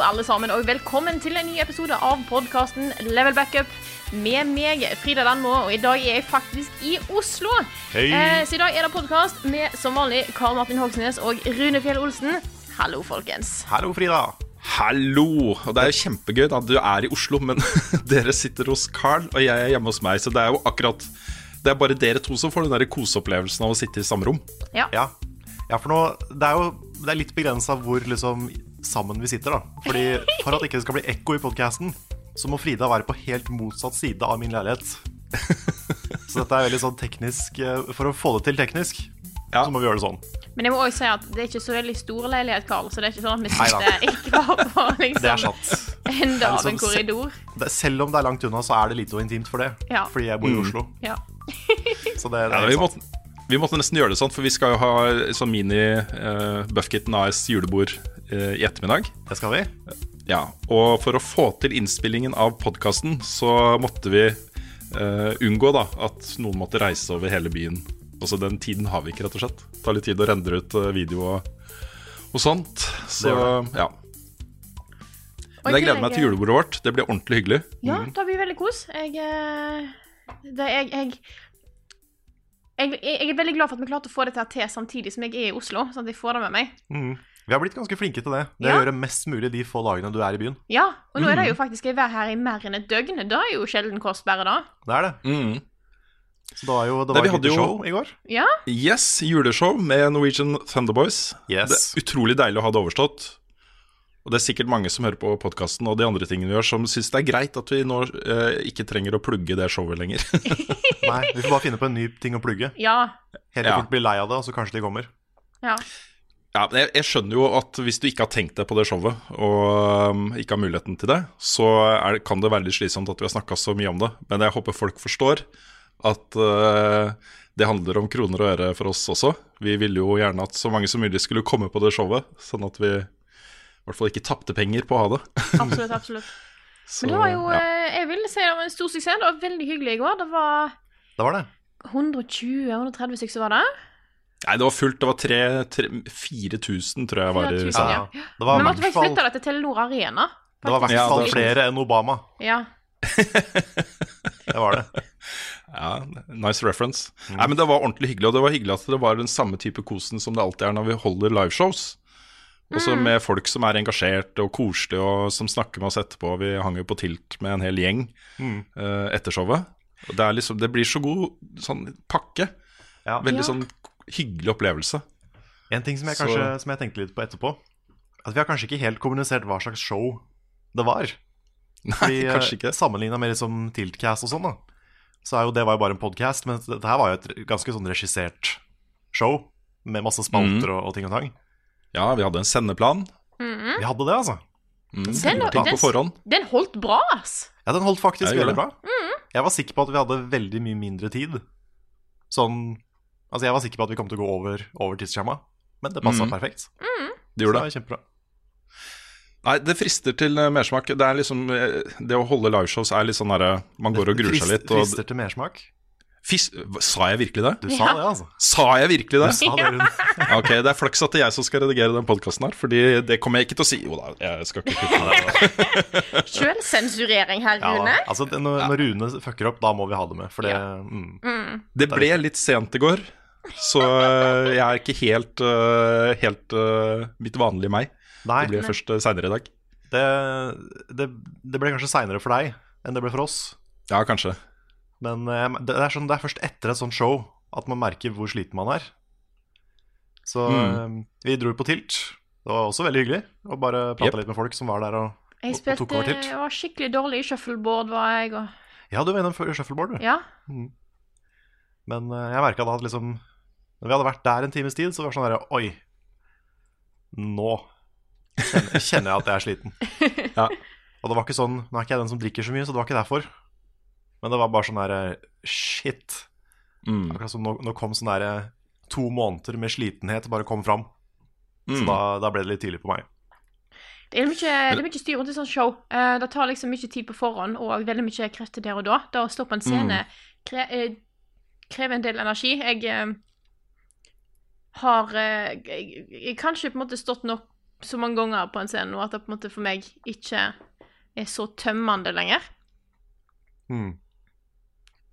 Hallo, alle sammen, og velkommen til en ny episode av podkasten Level Backup med meg, Frida Danmo, og i dag er jeg faktisk i Oslo. Eh, så i dag er det podkast med som vanlig Karl Martin Hogsnes og Rune Fjell Olsen. Hallo, folkens. Hallo, Frida. Hallo! Og det er jo kjempegøy at du er i Oslo, men dere sitter hos Carl, og jeg er hjemme hos meg. Så det er jo akkurat Det er bare dere to som får den der koseopplevelsen av å sitte i samme rom. Ja. Ja, ja for nå Det er jo det er litt begrensa hvor liksom sammen vi sitter, da. Fordi For at ikke det skal bli ekko i podkasten, så må Frida være på helt motsatt side av min leilighet. Så dette er veldig sånn teknisk eh, For å få det til teknisk, Ja. så må vi gjøre det sånn. Men jeg må også si at det er ikke så veldig stor leilighet, Karl, så det er ikke sånn at vi sitter ikke bare på Det er liksom sant. enda av liksom en korridor. Selv om det er langt unna, så er det lite og intimt for det. Ja. Fordi jeg bor i Oslo. Ja. Så det, det Ja, er vi, sant. måtte, vi måtte nesten gjøre det sånn, for vi skal jo ha sånn mini uh, Buffkitten AS julebord i ettermiddag. Det skal vi. Ja, Og for å få til innspillingen av podkasten, så måtte vi uh, unngå da at noen måtte reise over hele byen. Altså Den tiden har vi ikke, rett og slett. Det tar litt tid å rendre ut eh, video og, og sånt. Så ja. Men jeg gleder meg til julebordet vårt. Det blir ordentlig hyggelig. Ja, da blir vi veldig kos. Jeg, eh, det, jeg, jeg, jeg, jeg er veldig glad for at vi klarte å få det til samtidig som jeg er i Oslo. Sånn at jeg får det med meg. Mm. Vi har blitt ganske flinke til det. Det Ja. å gjøre mest mulig de få dagene du er i byen. Ja, og nå er det Mm. jo faktisk jeg være her i mer enn et døgn. Da er jo sjelden kostbare, da. Det er det. Mm. Så det er jo det var vi et lite jo- show i går. Ja, Yes, juleshow med Norwegian Thunderboys. Yes. Det er utrolig deilig å ha det overstått. Og det er sikkert mange som hører på podkasten og de andre tingene vi gjør, som syns det er greit at vi nå eh, ikke trenger å plugge det showet lenger. Nei, vi får bare finne på en ny ting å plugge. ja, Hele Ja. folk blir lei av det, og så kanskje de kommer. ja. Ja, jeg, jeg skjønner jo at hvis du ikke har tenkt deg på det showet, og um, ikke har muligheten til det, så er, det- kan det være litt slitsomt at vi har snakka så mye om det. Men jeg håper folk forstår at uh, det handler om kroner og øre for oss også. Vi ville jo gjerne at så mange som mulig skulle komme på det showet, sånn at vi i hvert fall ikke tapte penger på å ha det. Absolutt, absolutt. Så, Men det var jo ja. eh, Jeg vil si det var en stor suksess. Det var veldig hyggelig i går. Det var Det var det. 120-130 stykker var der. Nei, det var fullt. Det var tre- tre- 4000, tror jeg var i 4000, salen. ja. Det var Vi måtte faktisk flytte det til Telenor Arena. det var i hvert fall flere enn Obama. Ja. Det var det. Ja, nice reference. Nei, men Det var ordentlig hyggelig, og det var hyggelig at det var den samme type kosen som det alltid er når vi holder liveshows. Også med folk som er engasjerte og koselige, og som snakker med oss etterpå. Vi hang jo på Tilt med en hel gjeng eh, etter showet. Og det, er liksom, det blir så god sånn pakke. Ja. Veldig Ja. sånn hyggelig opplevelse. En ting som jeg, Så- som jeg tenkte litt på etterpå, at vi har kanskje ikke helt kommunisert hva slags show det var. Nei, Fordi kanskje ikke. Sammenligna med liksom Tiltcast og sånn, da, så er jo det var jo bare en podkast, men dette her var jo et ganske sånn regissert show. Med masse spalter Mm. og, og ting og tang. Ja, vi hadde en sendeplan. Vi hadde det, altså. Mm, Den- den- Den holdt bra, ass. Ja, den holdt faktisk veldig bra. Jeg var sikker på at vi hadde veldig mye mindre tid. Sånn Altså, jeg var sikker på at vi kom til å gå over, over tidsskjema, men det passa mm. perfekt. Det gjorde det kjempebra. Nei, det frister til eh, mersmak. Det er liksom eh, Det å holde liveshows er litt sånn derre Man går og gruer seg litt. Og, Frister til mersmak. Fis, sa jeg virkelig det? Du sa Ja. det, altså. Sa jeg virkelig Du det? sa det. Ok, Det er flaks at det er jeg som skal redigere den podkasten her, Fordi det kommer jeg ikke til å si. Jo da, jeg skal ikke kutte det. Sjølsensurering her, Ja, Rune. altså, det, når, når Rune fucker opp, da må vi ha det med. For det mm. Det ble litt sent i går, så eh, jeg er ikke helt, eh, helt eh, mitt vanlige meg. Nei, Det blir først uh, seinere i dag. det, det, det ble kanskje seinere for deg enn det ble for oss. Ja, kanskje. Men det, er sånn, det er først etter et sånt show at man merker hvor sliten man er. Så eh, vi dro på Tilt. Det var også veldig hyggelig å bare prate Yep. litt med folk som var der og, Jeg spilte, og tok over Tilt. jeg var skikkelig dårlig i shuffleboard, var jeg. Og, Ja, du var innom shuffleboard, du. ja. Men eh, jeg merka da at liksom Når vi hadde vært der en times tid, så var det sånn derre Oi, nå kjenner, kjenner jeg at jeg er sliten. Ja. Og det var ikke sånn Nå er ikke jeg den som drikker så mye, så det var ikke derfor. Men det var bare sånn derre Shit. Mm. Akkurat som nå, nå kom sånn derre to måneder med slitenhet bare kom fram. Så Mm. da, da ble det litt tidlig på meg. Det er mye, det er mye styr rundt et sånt show. Uh, det tar liksom mye tid på forhånd og veldig mye krefter der og da. Det å stå på en scene kre, uh, krever en del energi. Jeg eh, har eh, jeg, jeg kanskje på en måte stått nok så mange ganger på en scene nå at det på en måte for meg ikke er så tømmende lenger. Mm.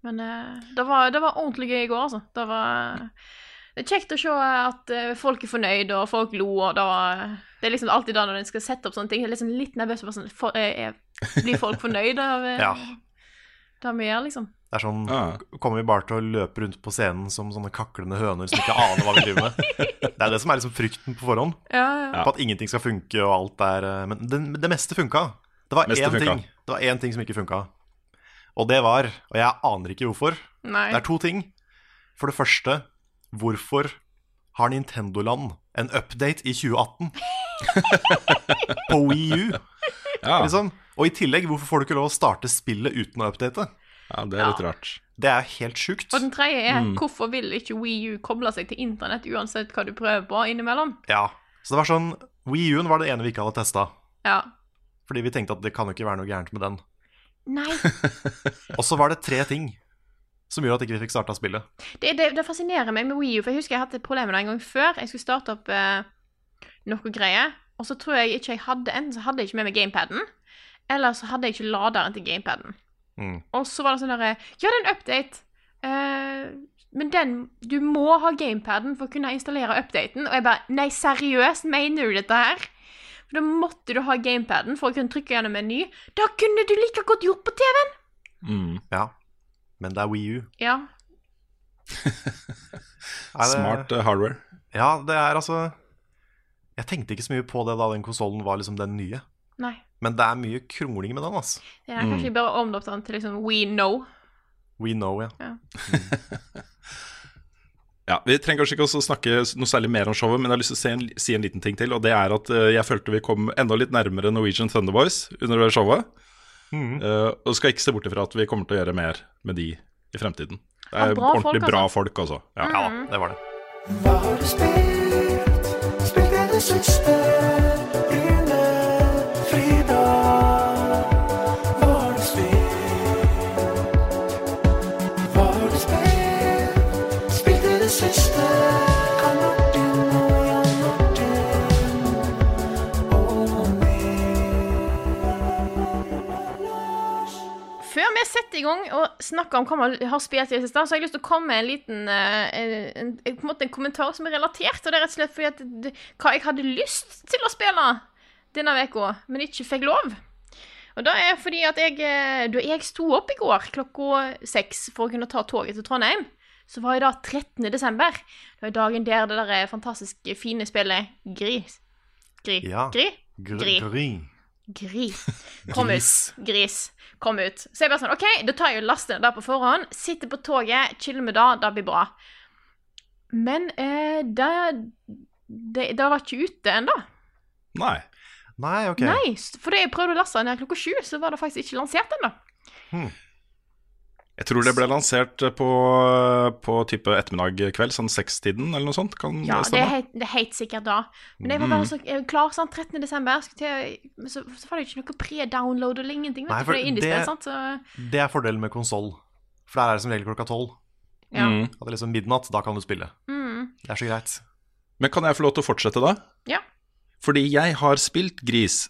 Men eh, det, var, det var ordentlig gøy i går, altså. Det var det er kjekt å se at eh, folk er fornøyd, og folk lo, og det var Det er liksom alltid da når en skal sette opp sånne ting, jeg er liksom litt nervøs for sånn for, Blir folk fornøyd av Ja. det vi gjør, liksom? Det er sånn Ja. Kommer vi bare til å løpe rundt på scenen som sånne kaklende høner som ikke aner hva vi driver med? Det er det som er liksom frykten på forhånd. Ja, ja. På at ingenting skal funke og alt er eh, Men det, det meste funka. Det var Meste én funka. ting, det var én ting som ikke funka. Og det var, og jeg aner ikke hvorfor, Nei. det er to ting. For det første, hvorfor har Nintendoland en update i 2018? på Wii U, Ja. liksom. Og i tillegg, hvorfor får du ikke lov å starte spillet uten å update? Ja, det er litt rart. Det er helt sjukt. Og den tredje er Mm. hvorfor vil ikke Wii U koble seg til internett uansett hva du prøver på innimellom? Ja, så det var sånn Wii U-en var det ene vi ikke hadde testa. Ja. Fordi vi tenkte at det kan jo ikke være noe gærent med den. Nei. Og så var det tre ting som gjorde at ikke vi fikk starta spillet. Det, det, det fascinerer meg med Wii U, for jeg husker jeg hadde et problem med det en gang før. Jeg skulle starte opp eh, noe greier, og så tror jeg ikke jeg hadde Enten så hadde jeg ikke med meg gamepaden, eller så hadde jeg ikke laderen til gamepaden. Mm. Og så var det sånn derre Ja, det er en update, Uh, men den Du må ha gamepaden for å kunne installere updaten. Og jeg bare Nei, seriøst, mener du dette her? For da måtte du ha gamepaden for å kunne trykke gjennom en ny. Da kunne du like godt gjort på TV-en! Mm. Ja, men det er Wii U. Ja. Smart uh, hardware. Ja, det er altså Jeg tenkte ikke så mye på det da den konsollen var liksom den nye. Nei. Men det er mye krongling med den, altså. Ja, kanskje jeg bare omdøpte den til liksom We Know. We know, ja. Ja, Vi trenger kanskje ikke å snakke noe særlig mer om showet, men jeg har lyst til å si en, si en liten ting til. Og det er at eh, jeg følte vi kom enda litt nærmere Norwegian Thunderboys under det showet. Mm. Uh, og skal ikke se bort ifra at vi kommer til å gjøre mer med de i fremtiden. Det Ja, er bra ordentlig folk, bra altså. folk, altså. Ja. Ja det var det. Hva har du spilt? Spilt det siste? Setter i gang og snakker om hva man har spilt i det siste, så har jeg lyst til å komme med en liten eh, en, en, en, en kommentar som er relatert. Og det er rett og slett fordi at det, hva jeg hadde lyst til å spille denne uka, men ikke fikk lov. Og det er fordi at jeg eh, Da jeg sto opp i går klokka seks for å kunne ta toget til Trondheim, så var det da 13. desember. Det var dagen der det der fantastisk fine spillet Gris Gri? Ja. Gri? Gri. Gri. Gris. Kom Gris. ut. Gris. Kom ut. Så jeg bare sånn, OK, da tar jeg jo laster der på forhånd. Sitter på toget, chiller med det. Det blir bra. Men eh, det, det Det var ikke ute ennå. Nei. Nei, ok. Nei, for da jeg prøvde å laste den klokka sju, så var det faktisk ikke lansert ennå. Jeg tror det ble lansert på, på type ettermiddag kveld, sånn sekstiden eller noe sånt. Kan Ja, det er, stemme? Ja, det er helt sikkert da. Men jeg var bare så jeg klar sånn 13. desember. Skulle til, så, så var det ikke noe pre-download eller ingenting. Vet Nei, for for det det- sant? Så, Det er fordelen med konsoll. For der er det som regel klokka tolv. ja. Mm. At det er liksom midnatt, da kan du spille. Mm. Det er så greit. Men kan jeg få lov til å fortsette da? ja. Fordi jeg har spilt Gris.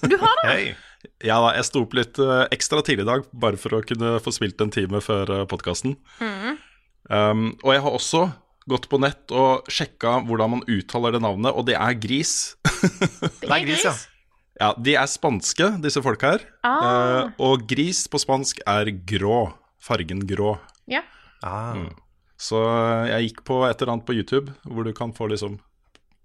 Du har det? Hei! Ja da, jeg sto opp litt eh, ekstra tidlig i dag, bare for å kunne få spilt en time før podkasten. podkasten. Um, og jeg har også gått på nett og sjekka hvordan man uttaler det navnet, og det er Gris. Det er gris, ja. ja, De er spanske, disse folka her. Ah. Uh, og gris på spansk er grå. Fargen grå. Ja. Ah. Så eh, jeg gikk på et eller annet på YouTube hvor du kan få liksom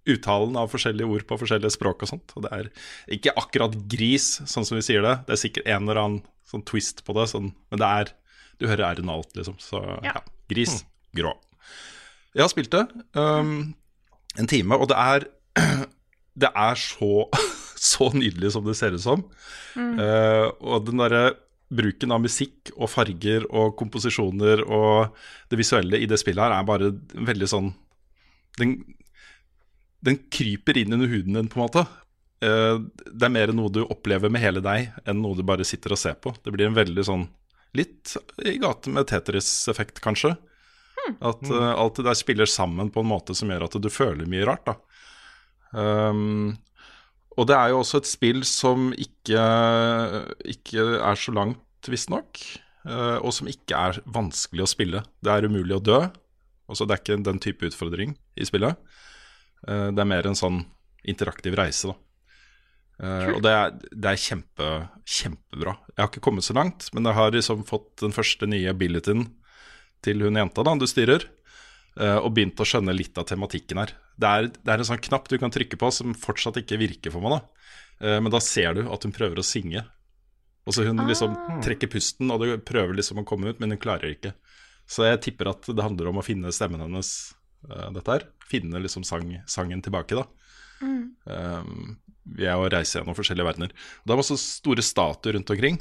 uttalen av forskjellige ord på forskjellige språk og sånt. Og det er ikke akkurat gris, sånn som vi sier det. Det er sikkert en eller annen sånn twist på det, sånn, men det er Du hører r-en alt, liksom. Så ja. Ja. Gris. Grå. Jeg har spilt det um, en time, og det er Det er så, så nydelig som det ser ut som. Eh, og den derre bruken av musikk og farger og komposisjoner og det visuelle i det spillet her er bare veldig sånn Den, den kryper inn under huden din, på en måte. Eh, det er mer noe du opplever med hele deg, enn noe du bare sitter og ser på. Det blir en veldig sånn Litt i gate med Tetris-effekt, kanskje. At uh, alt det der spiller sammen på en måte som gjør at du føler mye rart, da. Um, og det er jo også et spill som ikke, ikke er så langt, visstnok. Uh, og som ikke er vanskelig å spille. Det er umulig å dø. Altså, det er ikke den type utfordring i spillet. Uh, det er mer en sånn interaktiv reise, da. Uh, og det er, det er kjempe, kjempebra. Jeg har ikke kommet så langt, men jeg har liksom fått den første nye abilityen til hun jenta da, du styrer, eh, og begynt å skjønne litt av tematikken her. Det er, det er en sånn knapp du kan trykke på som fortsatt ikke virker for meg, da. Eh, men da ser du at hun prøver å synge. Og så hun liksom trekker pusten, og du prøver liksom å komme ut, men hun klarer ikke. Så jeg tipper at det handler om å finne stemmen hennes, eh, dette her. Finne liksom sang, sangen tilbake, da. Um, ved å reise gjennom forskjellige verdener. Det er også store statuer rundt omkring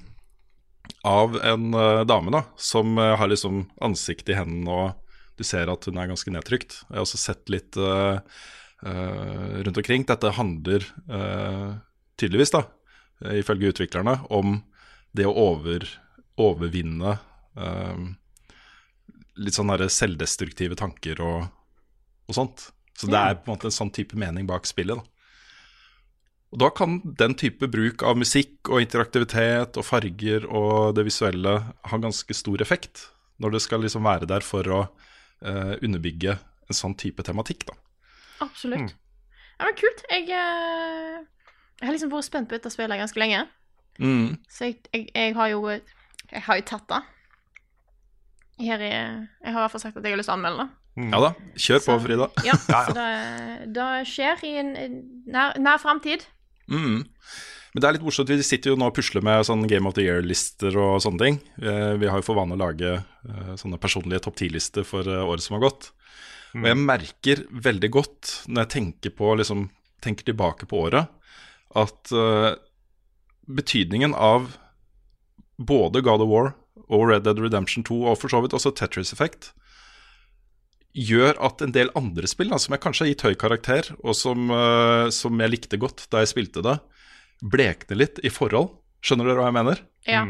av en eh, dame da, som eh, har liksom ansiktet i hendene, og du ser at hun er ganske nedtrykt. Jeg har også sett litt uh, uh, rundt omkring. Dette handler uh, tydeligvis, da, eh, ifølge utviklerne, om det å over, overvinne eh, litt sånn selvdestruktive tanker og, og sånt. Så det er på en måte en sånn type mening bak spillet. da. Og Da kan den type bruk av musikk og interaktivitet og farger og det visuelle ha ganske stor effekt, når det skal liksom være der for å eh, underbygge en sånn type tematikk. da. Absolutt. Ja, men kult. Jeg, eh, jeg har liksom vært spent på dette spillet ganske lenge. Mm. Så jeg, jeg, jeg har jo Jeg har jo tatt det. Her er, jeg har i hvert fall sagt at jeg har lyst til å anmelde det. Ja da, kjør på, Så- Frida. Ja, så det, det skjer i en nær, nær framtid. Mm. Men det er litt morsomt, vi sitter jo nå og pusler med sånn Game of the Year-lister og sånne ting. Eh, Vi har jo for vane å lage eh, sånne personlige topp 10-lister for eh, året som har gått. Og jeg merker veldig godt når jeg tenker, på, liksom, tenker tilbake på året, at uh, betydningen av både God of War og Red Dead Redemption 2, og for så vidt også Tetris Effect, gjør at en del andre spill, da, som jeg kanskje har gitt høy karakter, og som, uh, som jeg likte godt da jeg spilte det, blekner litt i forhold. Skjønner dere hva jeg mener? Ja.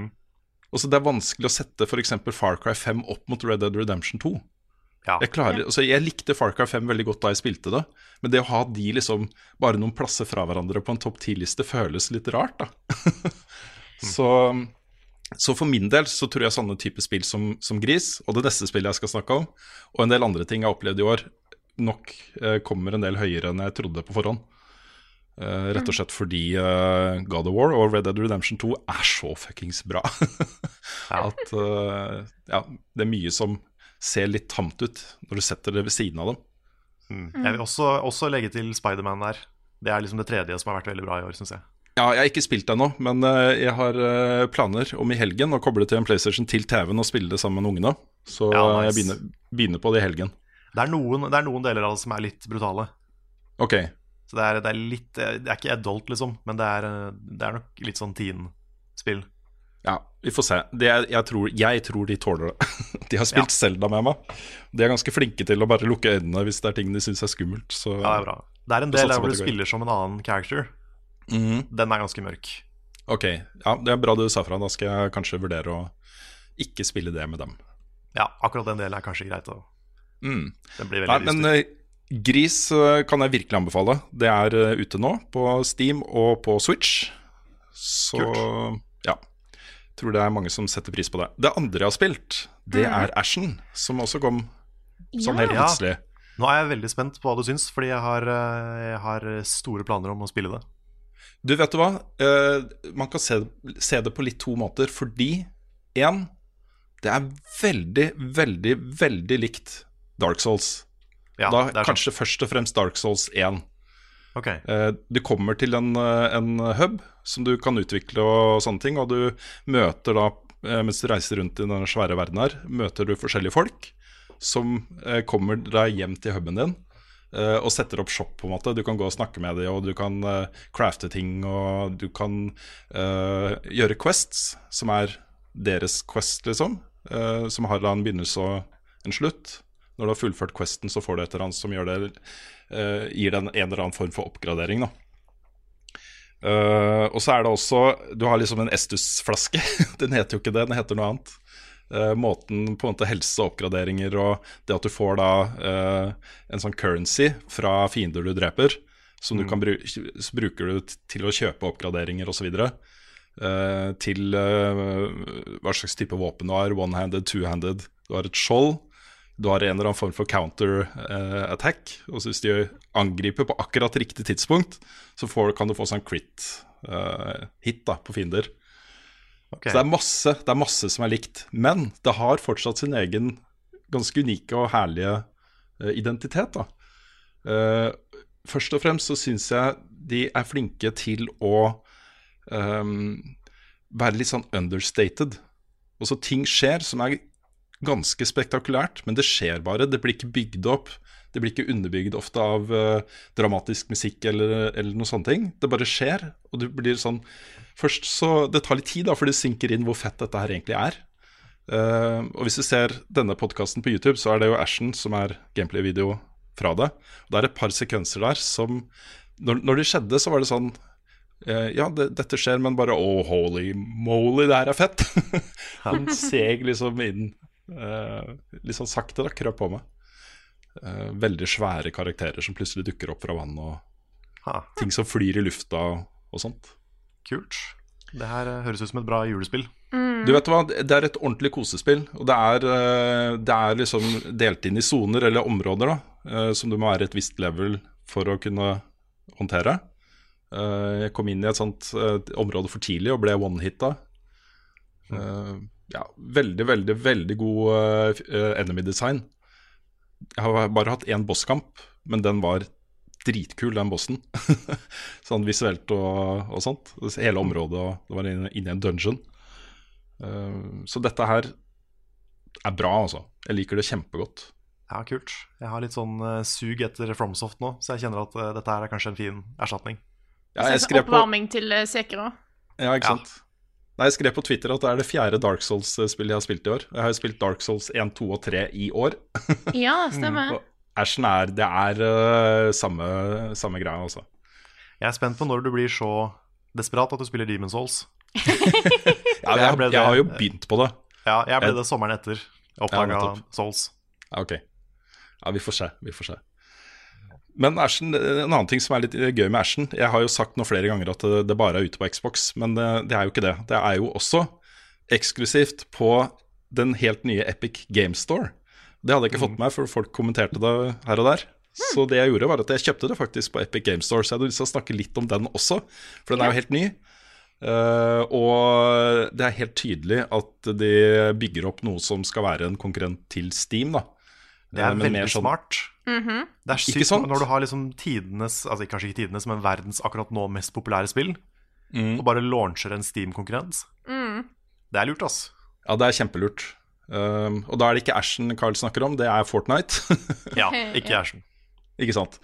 Og så Det er vanskelig å sette f.eks. Far Cry 5 opp mot Red Dead Redemption 2. Ja. Jeg, klarer, altså jeg likte Far Cry 5 veldig godt da jeg spilte det, men det å ha de liksom bare noen plasser fra hverandre på en topp 10-liste føles litt rart, da. så, så for min del så tror jeg sånne type spill som, som Gris, og det neste spillet jeg skal snakke om, og en del andre ting jeg har opplevd i år, nok eh, kommer en del høyere enn jeg trodde på forhånd. Eh, rett og slett fordi eh, God of War og Red Dead Redemption 2 er så fuckings bra. At eh, ja, det er mye som ser litt tamt ut når du setter det ved siden av dem. Mm. Jeg vil også, også legge til Spiderman der. Det er liksom det tredje som har vært veldig bra i år, syns jeg. Ja, jeg har ikke spilt det ennå, men eh, jeg har eh, planer om i helgen å koble til en PlayStation til TV-en og spille det sammen med ungene. Så Ja, nice. jeg begynner, begynner på det i helgen. Det er, noen, det er noen deler av det som er litt brutale. Ok. Så det er, det er litt Det er ikke adult, liksom, men det er, det er nok litt sånn teen-spill. Ja, vi får se. Det, er- jeg, tror, jeg tror de tåler det. De har spilt Zelda med meg. De er ganske flinke til å bare lukke øynene hvis det er ting de syns er skummelt. Så Ja, det er bra. Det er en del der hvor du spiller som en annen character. Mhm. Den er ganske mørk. Ok, ja, det er bra du sa fra. Da skal jeg kanskje vurdere å ikke spille det med dem. Ja, akkurat den delen er kanskje greit. å- Mm. Den blir Nei, veldig men lystig. eh, Gris eh, kan jeg virkelig anbefale. Det er uh, ute nå på Steam og på Switch. Så ja. Tror det er mange som setter pris på det. Det andre jeg har spilt, det er Ashen, som også kom sånn helt Ja. Nå er jeg veldig spent på hva du syns, fordi jeg har, jeg har store planer om å spille det. Du, vet du hva? Eh, man kan se, se det på litt to måter. Fordi én, det er veldig, veldig, veldig likt Dark Souls. Ja, da kanskje først og fremst Dark Souls 1. Ok. Eh, Du kommer til en, eh, en hub som du kan utvikle og sånne ting, og du møter da, mens du reiser rundt i denne svære verden her, møter du forskjellige folk som kommer deg hjem til huben din og setter opp shop, på en måte. Du kan gå og snakke med dem, og du kan eh, crafte ting, og du kan uh, gjøre quests, som er deres quest, liksom. Uh, som har en begynnelse og en slutt. Når du har fullført questen, så får du et eller annet som det uh, gir den en eller annen form for oppgradering. da Uh, og så er det også Du har liksom en Estus-flaske. den heter jo ikke det, den heter noe annet. Eh, måten på en måte helse og oppgraderinger og det at du får da eh, en sånn currency fra fiender du dreper, som du kan bruke, bruker du til å kjøpe oppgraderinger osv. Uh, til eh, hva slags type våpen du har. One-handed, two-handed. Du har et skjold. Du har en eller annen form for counter-attack. og så hvis de angriper på akkurat riktig tidspunkt, så får, kan du få sånn crit-hit da på fiender. Ok. Så det er, masse, det er masse som er likt. Men det har fortsatt sin egen ganske unike og herlige uh, identitet. Eh, først og fremst så syns jeg de er flinke til å um, være litt sånn understated. Og så ting skjer som er ganske spektakulært, men det skjer bare. Det blir ikke bygd opp. Det blir ikke underbygd ofte av uh, dramatisk musikk eller, eller noe sånne ting. Det bare skjer, og du blir sånn Først så Det tar litt tid, da, for det synker inn hvor fett dette her egentlig er. Uh, og hvis du ser denne podkasten på YouTube, så er det jo Ashen som er gameplay-video fra det. Og det er et par sekvenser der som Når, når det skjedde, så var det sånn uh, Ja, det, dette skjer, men bare oh, holy moly, det her er fett. Han seg liksom inn Uh, litt sånn sakte, da, krøp på meg. Eh, veldig svære karakterer som plutselig dukker opp fra vannet, og Ha, ting som flyr i lufta og, og sånt. kult. Det her eh, høres ut som et bra julespill. Du vet hva, Det er et ordentlig kosespill. Og det er, eh, det er liksom delt inn i soner eller områder da, eh, som du må være et visst level for å kunne håndtere. Eh, Jeg kom inn i et sånt område for tidlig og ble one-hitta. Eh, Ja, veldig, veldig, veldig god enemy design. Jeg har bare hatt én bosskamp, men den var dritkul, den bossen. sånn visuelt og, og sånt. Hele området, og det var inne, inne i en dungeon. Uh, så dette her er bra, altså. Jeg liker det kjempegodt. Ja, kult. Jeg har litt sånn uh, sug etter Fromsoft nå, så jeg kjenner at uh, dette her er kanskje en fin erstatning. Ja, jeg Sånn skrev på, Oppvarming til uh, Sekiro. ja, ikke Ja. sant? Nei, jeg skrev på Twitter at det er det fjerde Dark Souls-spillet jeg har spilt i år. Jeg har jo spilt Dark Souls 1, 2 og 3 i år. Ja, stemmer. Og Ashen er Det er uh, samme, samme greia, altså. Jeg er spent på når du blir så desperat at du spiller Demon's Souls. Ja, Jeg jeg, jeg har jo begynt på det. Ja, jeg ble Jeg- det sommeren etter jeg oppdaga. Souls. Ok. Ja, vi får se. Vi får se. Men Ashen, en annen ting som er litt gøy med Ashen Jeg har jo sagt nå flere ganger at det, bare er ute på Xbox, men det, det er jo ikke det. Det er jo også eksklusivt på den helt nye Epic Game Store. Det hadde jeg ikke fått med meg, for folk kommenterte det her og der. Så det jeg gjorde, var at jeg kjøpte det faktisk på Epic Game Store. Så jeg hadde lyst til å snakke litt om den også, for den er jo helt ny. Uh, og det er helt tydelig at de bygger opp noe som skal være en konkurrent til Steam. da Det er Eh, veldig sånn- smart. Det er Ikke sykt sant? når du har liksom tidenes, altså kanskje ikke tidenes, men verdens akkurat nå mest populære spill, Mm. og bare launcher en Steam-konkurrent. Det er lurt, ass. Ja, det er kjempelurt. Um, og da er det ikke Ashen Carl snakker om, det er Fortnite. Ja, ikke. Ashen. ikke sant?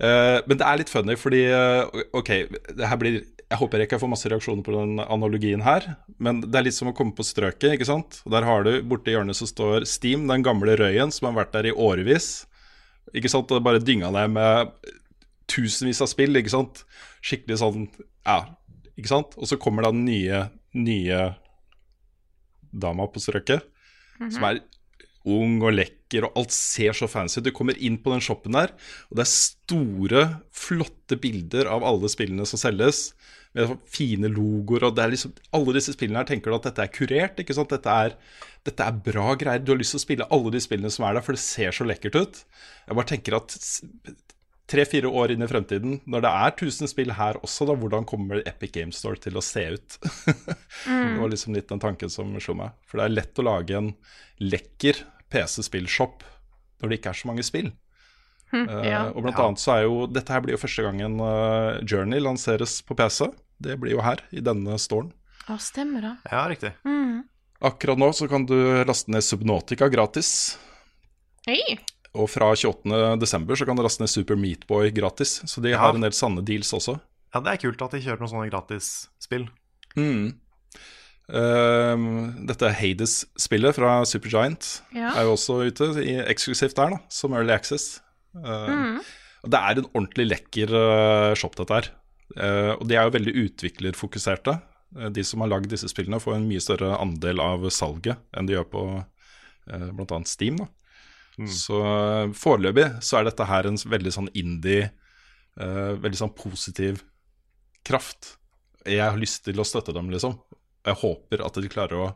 Uh, men det er litt funny, fordi uh, Ok, det her blir jeg håper jeg ikke får masse reaksjoner på den analogien her, men det er litt som å komme på strøket, ikke sant? Der har du borti hjørnet så står Steam, den gamle røyen som har vært der i årevis. Ikke sant? Og bare dynga deg med tusenvis av spill, ikke sant? Skikkelig sånn, ja, ikke sant? Og så kommer da den nye, nye dama på strøket, som er ung og lekker, og alt ser så fancy ut. Du kommer inn på den shoppen der, og det er store, flotte bilder av alle spillene som selges. Med fine logoer, og det er liksom Alle disse spillene her tenker du at dette er kurert, ikke sant? Dette er, dette er bra greier. Du har lyst til å spille alle de spillene som er der, for det ser så lekkert ut. Jeg bare tenker at tre-fire år inn i fremtiden, når det er 1000 spill her også, da, hvordan kommer Epic Game Store til å se ut? Det var liksom litt den tanken som slo meg. For det er lett å lage en lekker PC-spillshop når det ikke er så mange spill. Hm, Eh, ja. og blant annet så er jo Dette her blir jo første gangen uh, Journey lanseres på PC. Det blir jo her, i denne storen. Ja, stemmer det. Ja, riktig. Akkurat nå så kan du laste ned Subnautica gratis. Hei. Og fra 28. desember så kan du laste ned Super Meatboy gratis. Så de har en del sanne deals også. Ja, Det er kult at de kjører noen sånne gratisspill. Mm. Ehm, dette Hades-spillet fra Supergiant Ja. er jo også ute, i, eksklusivt der, da, som Early Access. Ehm, og Det er en ordentlig lekker uh, shop, dette her. Eh, og de er jo veldig utviklerfokuserte. Eh, de som har lagd disse spillene, får en mye større andel av salget enn de gjør på uh, bl.a. Steam. da. Så eh, foreløpig så er dette her en veldig sånn indie, eh, veldig sånn positiv kraft. Jeg har lyst til å støtte dem, liksom. Jeg håper at de klarer å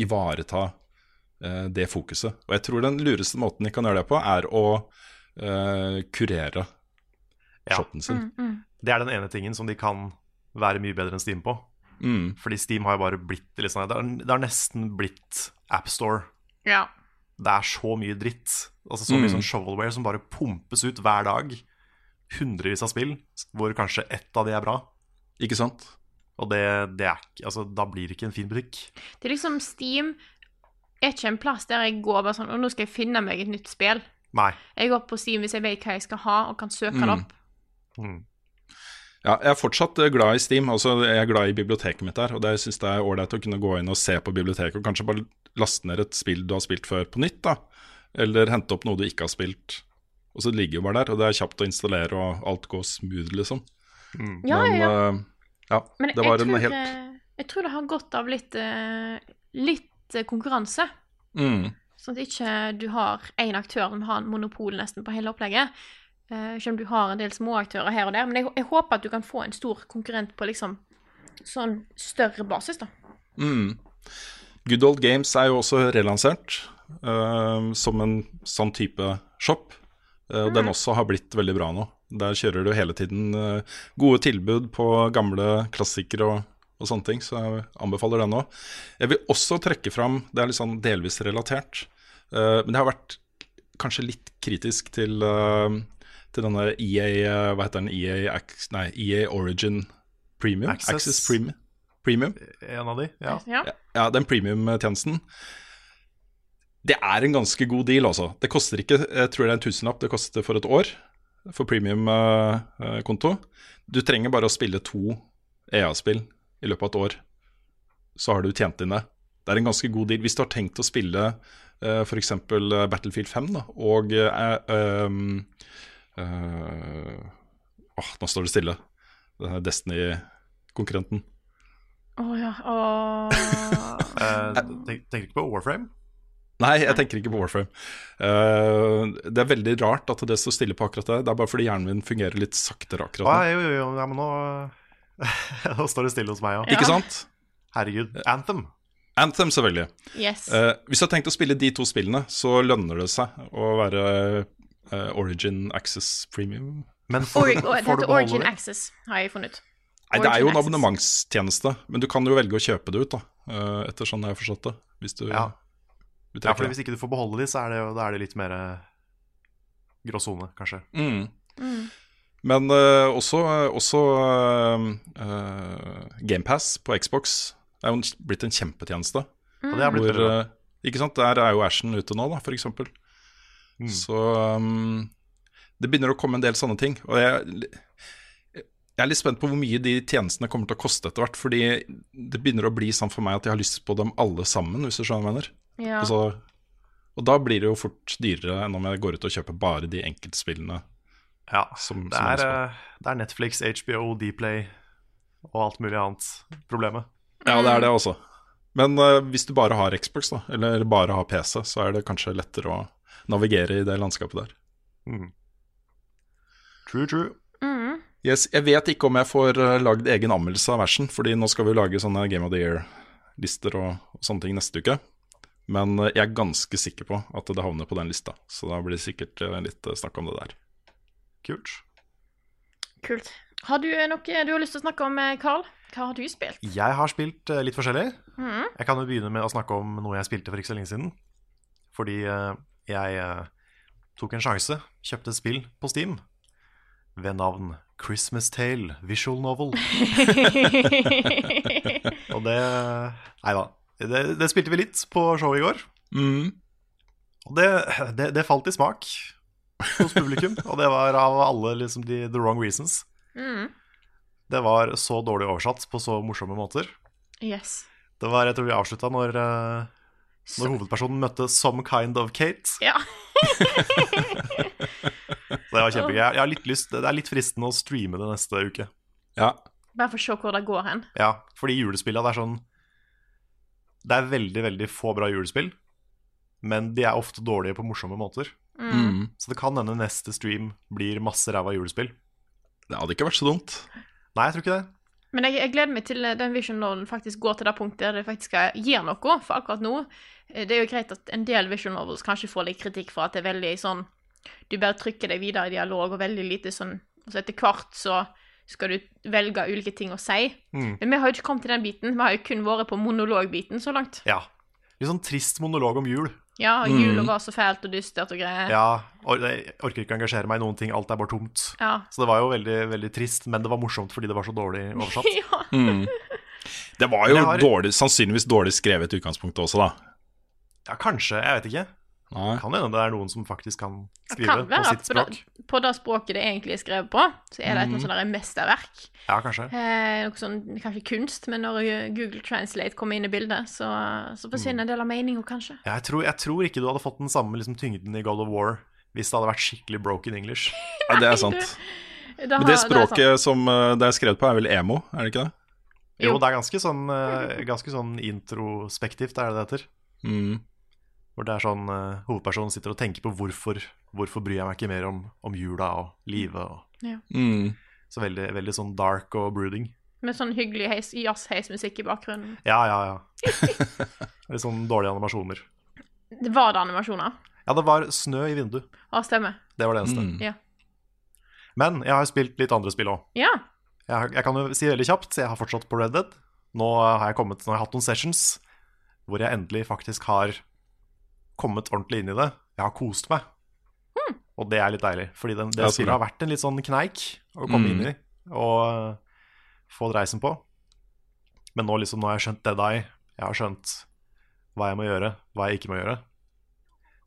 ivareta uh, det fokuset. Og jeg tror den lureste måten de kan gjøre det på, er å uh, kurere Ja. shoppen sin. Det er den ene tingen som de kan være mye bedre enn Steam på. Mm. Fordi Steam har jo bare blitt litt sånn Det har, det har nesten blitt AppStore. Ja. Det er så mye dritt. Altså Så mye sånn shovelware som bare pumpes ut hver dag. Hundrevis av spill, hvor kanskje ett av de er bra. Ikke sant? Og det, det er ikke Altså, da blir det ikke en fin butikk. Det er liksom Steam er ikke en plass der jeg går bare sånn Og nå skal jeg finne meg et nytt spill. Nei. Jeg går på Steam hvis jeg vet hva jeg skal ha, og kan søke det opp. Mm. Ja, jeg er fortsatt eh, glad i Steam. Altså, jeg er glad i biblioteket mitt der. Og det syns jeg er ålreit å kunne gå inn og se på biblioteket, og kanskje bare laste ned et spill du har spilt før på nytt, da. Eller hente opp noe du ikke har spilt. Og så ligger jo bare der, og det er kjapt å installere, og alt går smooth, liksom. Ja, Men ja. eh, ja, Men det var jeg, en tror, helt eh, jeg tror det har godt av litt, eh, litt eh, konkurranse. mm, Sånn at ikke du har én aktør som har en monopol nesten på hele opplegget. Selv om du har en del småaktører her og der. Men jeg, jeg håper at du kan få en stor konkurrent på liksom sånn større basis, da. mm. Good Old Games er jo også relansert uh, som en sånn type shop. Uh, og Den også har blitt veldig bra nå. Der kjører du hele tiden eh, gode tilbud på gamle klassikere og, og sånne ting, så jeg anbefaler den òg. Jeg vil også trekke fram, det er litt sånn delvis relatert, uh, men jeg har vært kanskje litt kritisk til, uh, til denne EA Hva heter den? EA, nei, EA Origin Premium? Access. Premium. Premium? En av de, ja. Ja. Ja, den premium-tjenesten. Det er en ganske god deal, altså. Det koster ikke Jeg tror det er en tusenlapp det koster for et år for premium-konto. Du trenger bare å spille to EA-spill i løpet av et år, så har du tjent inn det. Det er en ganske god deal. Hvis du har tenkt å spille uh, f.eks. Battlefield 5 da, og eh, um, eh, Åh, nå står det stille. Denne Destiny-konkurrenten. Å ja. Oh. uh, tenk, tenker du ikke på Warframe? Nei, jeg tenker ikke på Warframe. Eh, det er veldig rart at det står stille på akkurat det. Det er bare fordi hjernen min fungerer litt saktere akkurat nå. jo, jo, jo, ja, men nå Nå står det stille hos meg òg. Ikke sant? Herregud. Anthem. Anthem, selvfølgelig. Yes. Eh, hvis du har tenkt å spille de to spillene, så lønner det seg å være eh, Origin Access Premium. Men får, Ori det får du heter Origin det? Access, har jeg funnet. Nei, det er jo en abonnementstjeneste, men du kan jo velge å kjøpe det ut, da. eh, etter sånn jeg har forstått det. Hvis du, Ja. Du Ja, for. Hvis ikke du får beholde de, så er det, jo, da er det litt mer grå sone, kanskje. Mm. Mm. Men uh, også, også uh, GamePass på Xbox er jo blitt en kjempetjeneste. Og det er blitt Hvor, eh, ikke sant? Der er jo Ashen ute nå, da, for eksempel. Mm. Så um, det begynner å komme en del sånne ting. Og jeg, jeg er litt spent på hvor mye de tjenestene kommer til å koste etter hvert. Fordi det begynner å bli sånn for meg at jeg har lyst på dem alle sammen, hvis du skjønner hva jeg mener. Ja. Altså, og da blir det jo fort dyrere enn om jeg går ut og kjøper bare de enkeltspillene. Ja, som- det, er, eh, det er Netflix, HBO, Dplay og alt mulig annet problemet. Ja, det er det også. Men uh, hvis du bare har Xbox, da, eller bare har PC, så er det kanskje lettere å navigere i det landskapet der. Mm. True, true. Yes, jeg vet ikke om jeg får uh, lagd egen anmeldelse av versen, fordi nå skal vi lage sånne Game of the Year-lister og, og sånne ting neste uke. Men eh, jeg er ganske sikker på at det havner på den lista, så da blir det sikkert eh, litt eh, snakk om det der. Kult. Kult. Har du noe du har lyst til å snakke om, eh, Carl? Hva har du spilt? Jeg har spilt eh, litt forskjellig. Mm. Jeg kan jo begynne med å snakke om noe jeg spilte for ikke så lenge siden. Fordi eh, jeg eh, tok en sjanse, kjøpte et spill på Steam ved navn Christmas Tale Visual Novel. Og det Nei da. Det, det spilte vi litt på showet i går. Mm. Og det, det, det falt i smak hos publikum. og det var av alle liksom de the wrong reasons. Mm. Det var så dårlig oversatt på så morsomme måter. Yes. Det var, Jeg tror vi avslutta når, eh, når hovedpersonen møtte Some Kind of Kate. Ja. Det var kjempegøy. Jeg jeg har litt lyst, Det er litt fristende å streame det neste uke. Ja. Bare for å se hvor det går hen. Ja, fordi julespillene det er sånn Det er veldig, veldig få bra julespill, men de er ofte dårlige på morsomme måter. Mm. Så det kan hende neste stream blir masse ræva julespill. Det hadde ikke vært så dumt. Nei, jeg tror ikke det. Men jeg, jeg gleder meg til eh, den Vision Novelen faktisk går til det punktet der det faktisk gir noe. For akkurat nå eh, Det er jo greit at en del Vision Novels kanskje får litt kritikk for at det er veldig sånn Du bare trykker deg videre i dialog, og veldig lite sånn Og så etter hvert så skal du velge ulike ting å si. Mm. Men vi har jo ikke kommet til den biten. Vi har jo kun vært på monologbiten så langt. Ja. Litt sånn trist monolog om jul. Ja, jula var så fælt og dystert og greier. Ja, Jeg orker ikke engasjere meg i noen ting. Alt er bare tomt. Ja. Så det var jo veldig, veldig trist, men det var morsomt fordi det var så dårlig oversatt. ja. Det var jo har- dårlig, sannsynligvis dårlig skrevet i utgangspunktet også, da. Ja, kanskje. Jeg vet ikke. Nei. Kan hende det er noen som faktisk kan skrive kan på sitt språk. på det, på det språket det egentlig er skrevet på, så er det et noe sånt mesterverk. Ja, kanskje. Eh, noe sånn, kanskje kunst, men når Google Translate kommer inn i bildet, så, så forsvinner en del av meninga, kanskje. Ja, jeg, tror, jeg tror ikke du hadde fått den samme liksom, tyngden i God of War hvis det hadde vært skikkelig broken English. Ja, det er sant. Det Men har- det er sant. språket som eh, det er skrevet på, er vel emo, er det ikke det? Jo, Jo. det er ganske sånn, eh, ganske sånn introspektivt, er det det heter. Mm. Hvor det er sånn uh, hovedpersonen sitter og tenker på hvorfor Hvorfor bryr jeg meg ikke mer om, om jula og livet. Og, Mm. så veldig, veldig sånn dark og brooding. Med sånn hyggelig heis, jazz-heismusikk i bakgrunnen. Ja, ja, ja. Litt sånn dårlige animasjoner. Det var det animasjoner? Ja, det var snø i vinduet. Ja, stemmer. Det var det eneste. Mm. Ja. Men jeg har spilt litt andre spill òg. Ja. Jeg, jeg kan jo si veldig kjapt, jeg har fortsatt på Red Dead. Nå har jeg kommet, nå har jeg hatt noen sessions hvor jeg endelig faktisk har kommet ordentlig inn i det. Jeg har kost meg. Og det er litt deilig, fordi den, det så har vært en litt sånn kneik å komme Mm. inn i og uh, få dreisen på. Men nå liksom, nå har jeg skjønt Dead Eye. Jeg har skjønt hva jeg må gjøre, hva jeg ikke må gjøre.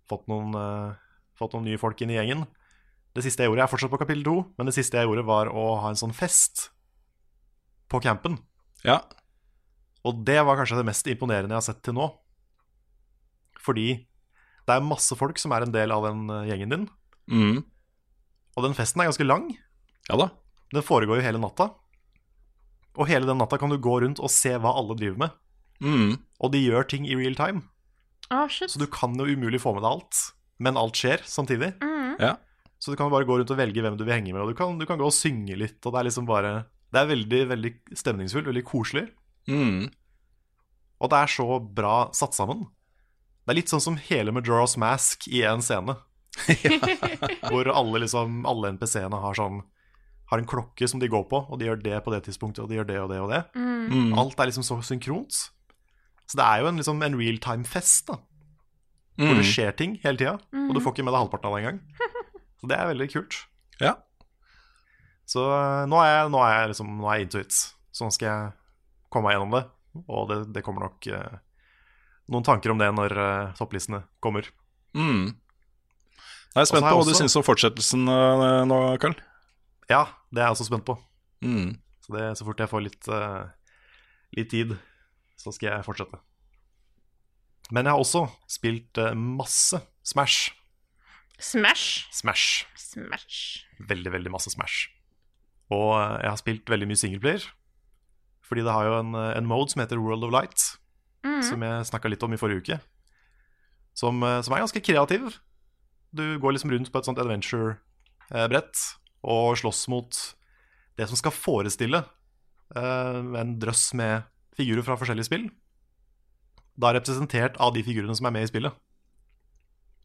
Fått noen, uh, fått noen nye folk inn i gjengen. Det siste jeg gjorde, jeg er fortsatt på kapittel to, men det siste jeg gjorde var å ha en sånn fest på campen. Ja. Og det var kanskje det mest imponerende jeg har sett til nå. Fordi det er masse folk som er en del av den eh, gjengen din, Mm. og den festen er ganske lang. ja da. Den foregår jo hele natta. Og hele den natta kan du gå rundt og se hva alle driver med. Mm. Og de gjør ting i real time, Oh, shit. så du kan jo umulig få med deg alt. Men alt skjer samtidig. Mm. Ja. Så du kan bare gå rundt og velge hvem du vil henge med, og du kan, du kan gå og synge litt, og det er liksom bare Det er veldig, veldig stemningsfullt, veldig koselig. Mm. Og det er så bra satt sammen. Det er litt sånn som hele Majora's Mask i én scene. Hvor alle, liksom, alle NPC-ene har sånn Har en klokke som de går på, og de gjør det på det tidspunktet, og de gjør det og det og det. Mm. Alt er liksom så synkront. Så det er jo en, liksom, en realtime-fest, da. Hvor Mm. det skjer ting hele tida, og du får ikke med deg halvparten av det engang. Så det er veldig kult. Ja. Så øh, nå er jeg, nå er jeg, liksom, nå er jeg into it. Så nå skal jeg komme meg gjennom det. Og det, det kommer nok øh, noen tanker om det når uh, topplistene kommer. Mm. Jeg er spent på jeg hva du også- syns om fortsettelsen uh, nå, Karl. Ja, det er jeg også spent på. Mm. Så, det, så fort jeg får litt, uh, litt tid, så skal jeg fortsette. Men jeg har også spilt masse Smash. Smash. Smash. Smash. Veldig, veldig masse Smash. Og jeg har spilt veldig mye singleplayer. Fordi det har jo en, en mode som heter World of Light, Mm. som jeg snakka litt om i forrige uke. Som, øh, som er ganske kreativ. Du går liksom rundt på et sånt adventure-brett og slåss mot det som skal forestille øh, en drøss med figurer fra forskjellige spill. Da representert av de figurene som er med i spillet.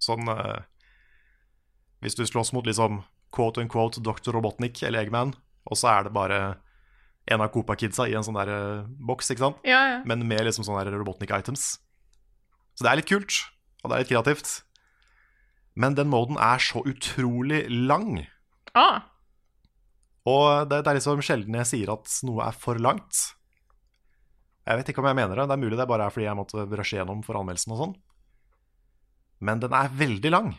Sånn øh, Hvis du slåss mot liksom quote unquote Dr. Robotnik eller Eggman, og så er det bare en av Copa-kidsa i en sånn der øh, boks, ikke sant? Ja, ja. men med liksom sånne Robotnik-items. Så det er litt kult, og det er litt kreativt. Men den moden er så utrolig lang. Ah, Og det, det er liksom sjelden jeg sier at noe er for langt. Jeg vet ikke om jeg mener det. Det er mulig det bare er fordi jeg måtte rushe gjennom for anmeldelsen og sånn. Men den er veldig lang.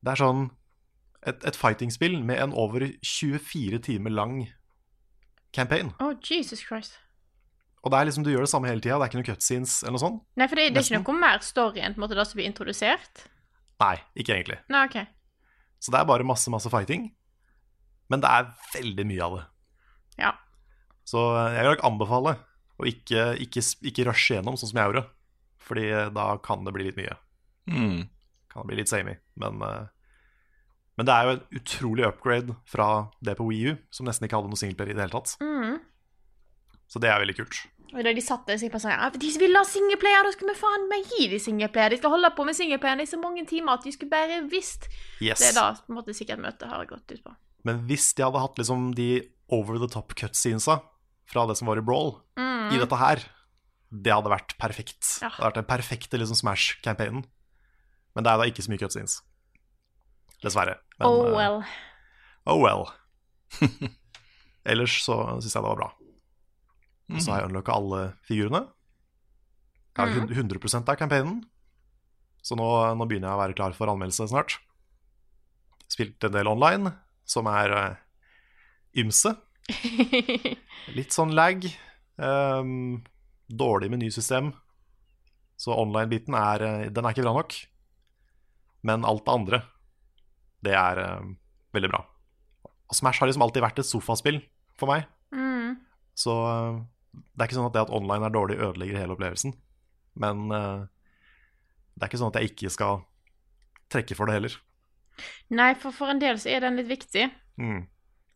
Det er sånn et, et fighting-spill med en over 24 timer lang campaign. oh, Jesus Christ. Og det er liksom du gjør det samme hele tida. Det er ikke noe cutscenes eller noe sånt. Nei, for det, det er ikke noe mer story enn på en måte det som blir introdusert? Nei, ikke egentlig. Nei, OK. Så det er bare masse, masse fighting. Men det er veldig mye av det. Ja. Så jeg vil nok anbefale å ikke, ikke, ikke rushe gjennom sånn som jeg gjorde. Fordi da kan det bli litt mye. Mm. Kan det bli litt samey. Men, eh, men det er jo en utrolig upgrade fra det på Wii U, som nesten ikke hadde noe singleplayer i det hele tatt. Mm. Så det er veldig kult. Og da de satt der, på sånn ja, De ville vil ha singleplayer, da skal vi faen meg gi de singleplayer. De skal holde på med singleplayeren i så mange timer at de skulle bare visst. Yes. Det er da på en måte sikkert møtet har gått ut på. Men hvis de hadde hatt liksom de over the top cutscenesa fra det som var i Brawl, i dette her, det hadde vært perfekt. Ja. Det hadde vært den perfekte liksom Smash-campaignen. Men det er da ikke så mye cutscenes. Dessverre. Men, oh eh, well. oh well. Ellers så syns jeg det var bra. Og så har jeg unlocka alle figurene. Jeg har hund- 100 av campaignen. Så nå, nå begynner jeg å være klar for anmeldelse snart. Spilt en del online, som er uh, ymse. Litt sånn lag. Um, dårlig menysystem. Så online-biten er, eh, den er ikke bra nok. Men alt det andre, det er uh, veldig bra. Og Smash har liksom alltid vært et sofaspill for meg. Mm. Så uh, det er ikke sånn at det at online er dårlig, ødelegger hele opplevelsen. Men uh, det er ikke sånn at jeg ikke skal trekke for det heller. Nei, for for en del så er den litt viktig. Mm.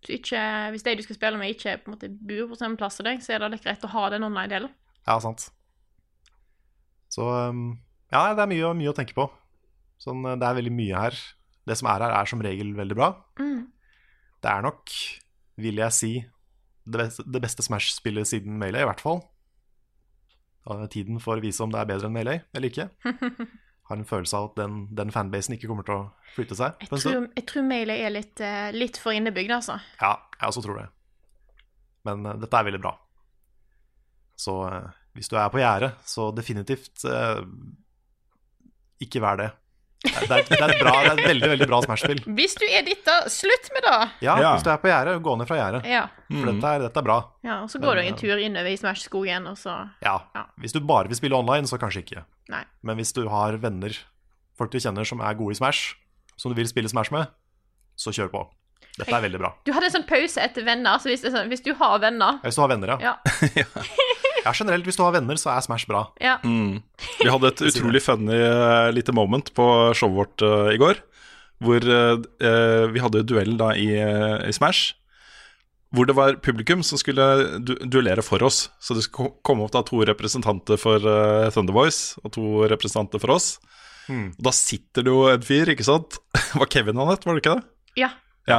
Så ikke, hvis de du skal spille med, ikke på en måte bor på samme plass som deg, så er det litt greit å ha den online-delen. Ja, sant. Så um, ja, det er mye, mye å tenke på. Sånn, det er veldig mye her. Det som er her, er som regel veldig bra. Mm. Det er nok, vil jeg si, det beste, det beste Smash-spillet siden Melee, i hvert fall. Tiden får vise om det er bedre enn Melee eller ikke. Har en følelse av at den, den fanbasen ikke kommer til å flytte seg. Jeg tror, jeg tror Melee er litt, eh, litt for innebygd, altså. Ja, jeg også tror det. Men uh, dette er veldig bra. Så uh, hvis du er på gjerdet, så definitivt uh, ikke vær det. Det er, det, er, et bra, det er et veldig, veldig bra Smash-spill. Hvis du er ditt, da, slutt med det! Ja, Ja. hvis du er på gjerdet, gå ned fra gjerdet. Ja. For dette, er, dette er bra. ja og så går du en tur innover i Smash-skogen, og så Ja. Ja. Hvis du bare vil spille online, så kanskje ikke. Nei. Men hvis du har venner, folk du kjenner som er gode i Smash, som du vil spille Smash med, så kjør på. Dette er veldig bra. Du hadde en sånn pause etter venner, så hvis, sånn, hvis du har venner Hvis du har venner, ja. Ja. Ja, generelt, hvis du har venner, så er Smash bra. ja. Vi hadde et utrolig funny uh, lite moment på showet vårt uh, i går. Hvor eh, vi hadde duell da i, i Smash. Hvor det var publikum som skulle du duellere for oss. Så det skulle komme opp da to representanter for uh, Thunderboys og to representanter for oss. Mm. Og Da sitter det jo en fyr, ikke sant? Var Kevin han het, var det ikke det? ja. Ja,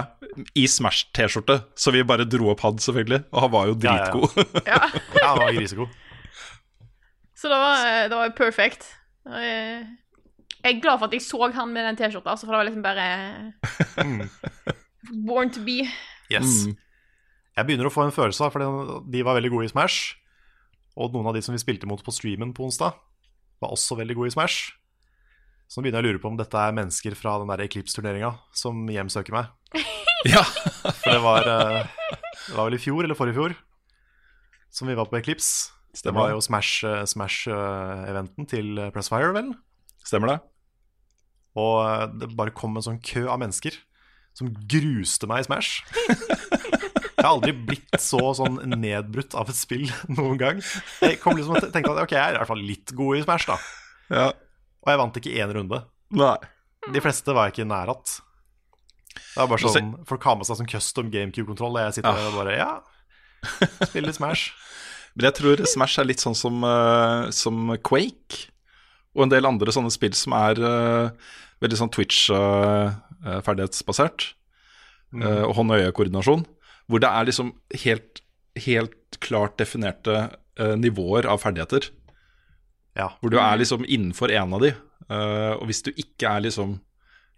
I Smash-T-skjorte. Så vi bare dro opp han, selvfølgelig. Og han var jo dritgod. ja, ja. ja. Ja, han var grisegod. Så det var, det var perfekt. Jeg jeg er glad for at jeg så han med den T-skjorta, altså, for det var liksom bare Born to be. Yes. Mm. Jeg begynner å få en følelse av, for de var veldig gode i Smash. Og noen av de som vi spilte mot på streamen på onsdag, var også veldig gode i Smash. Så nå begynner jeg å lure på om dette er mennesker fra den der Eclipse-turneringa som hjemsøker meg. Ja. For det var, eh, det var vel i fjor eller forrige fjor som vi var på Eclipse. Det var jo Smash-eventen Smash, eh, til Pressfire, vel. Stemmer det? Og eh, det bare kom en sånn kø av mennesker som gruste meg i Smash. Jeg har aldri blitt så sånn nedbrutt av et spill noen gang. Jeg kom liksom og tenkte at ok, jeg er i hvert fall litt god i Smash, da. Ja. Og jeg vant ikke én runde. Nei. De fleste var jeg ikke nær att. Det er bare sånn, Folk har med seg sånn custom GameCube-kontroll, og jeg sitter der og bare Ja, spiller litt Smash. Men jeg tror Smash er litt sånn som, uh, som Quake. Og en del andre sånne spill som er uh, veldig sånn Twitch-ferdighetsbasert. eh, og hånd-øye-koordinasjon. Hvor det er liksom helt, helt klart definerte nivåer av ferdigheter. Ja. Hvor du er liksom innenfor en av de, og hvis du ikke er liksom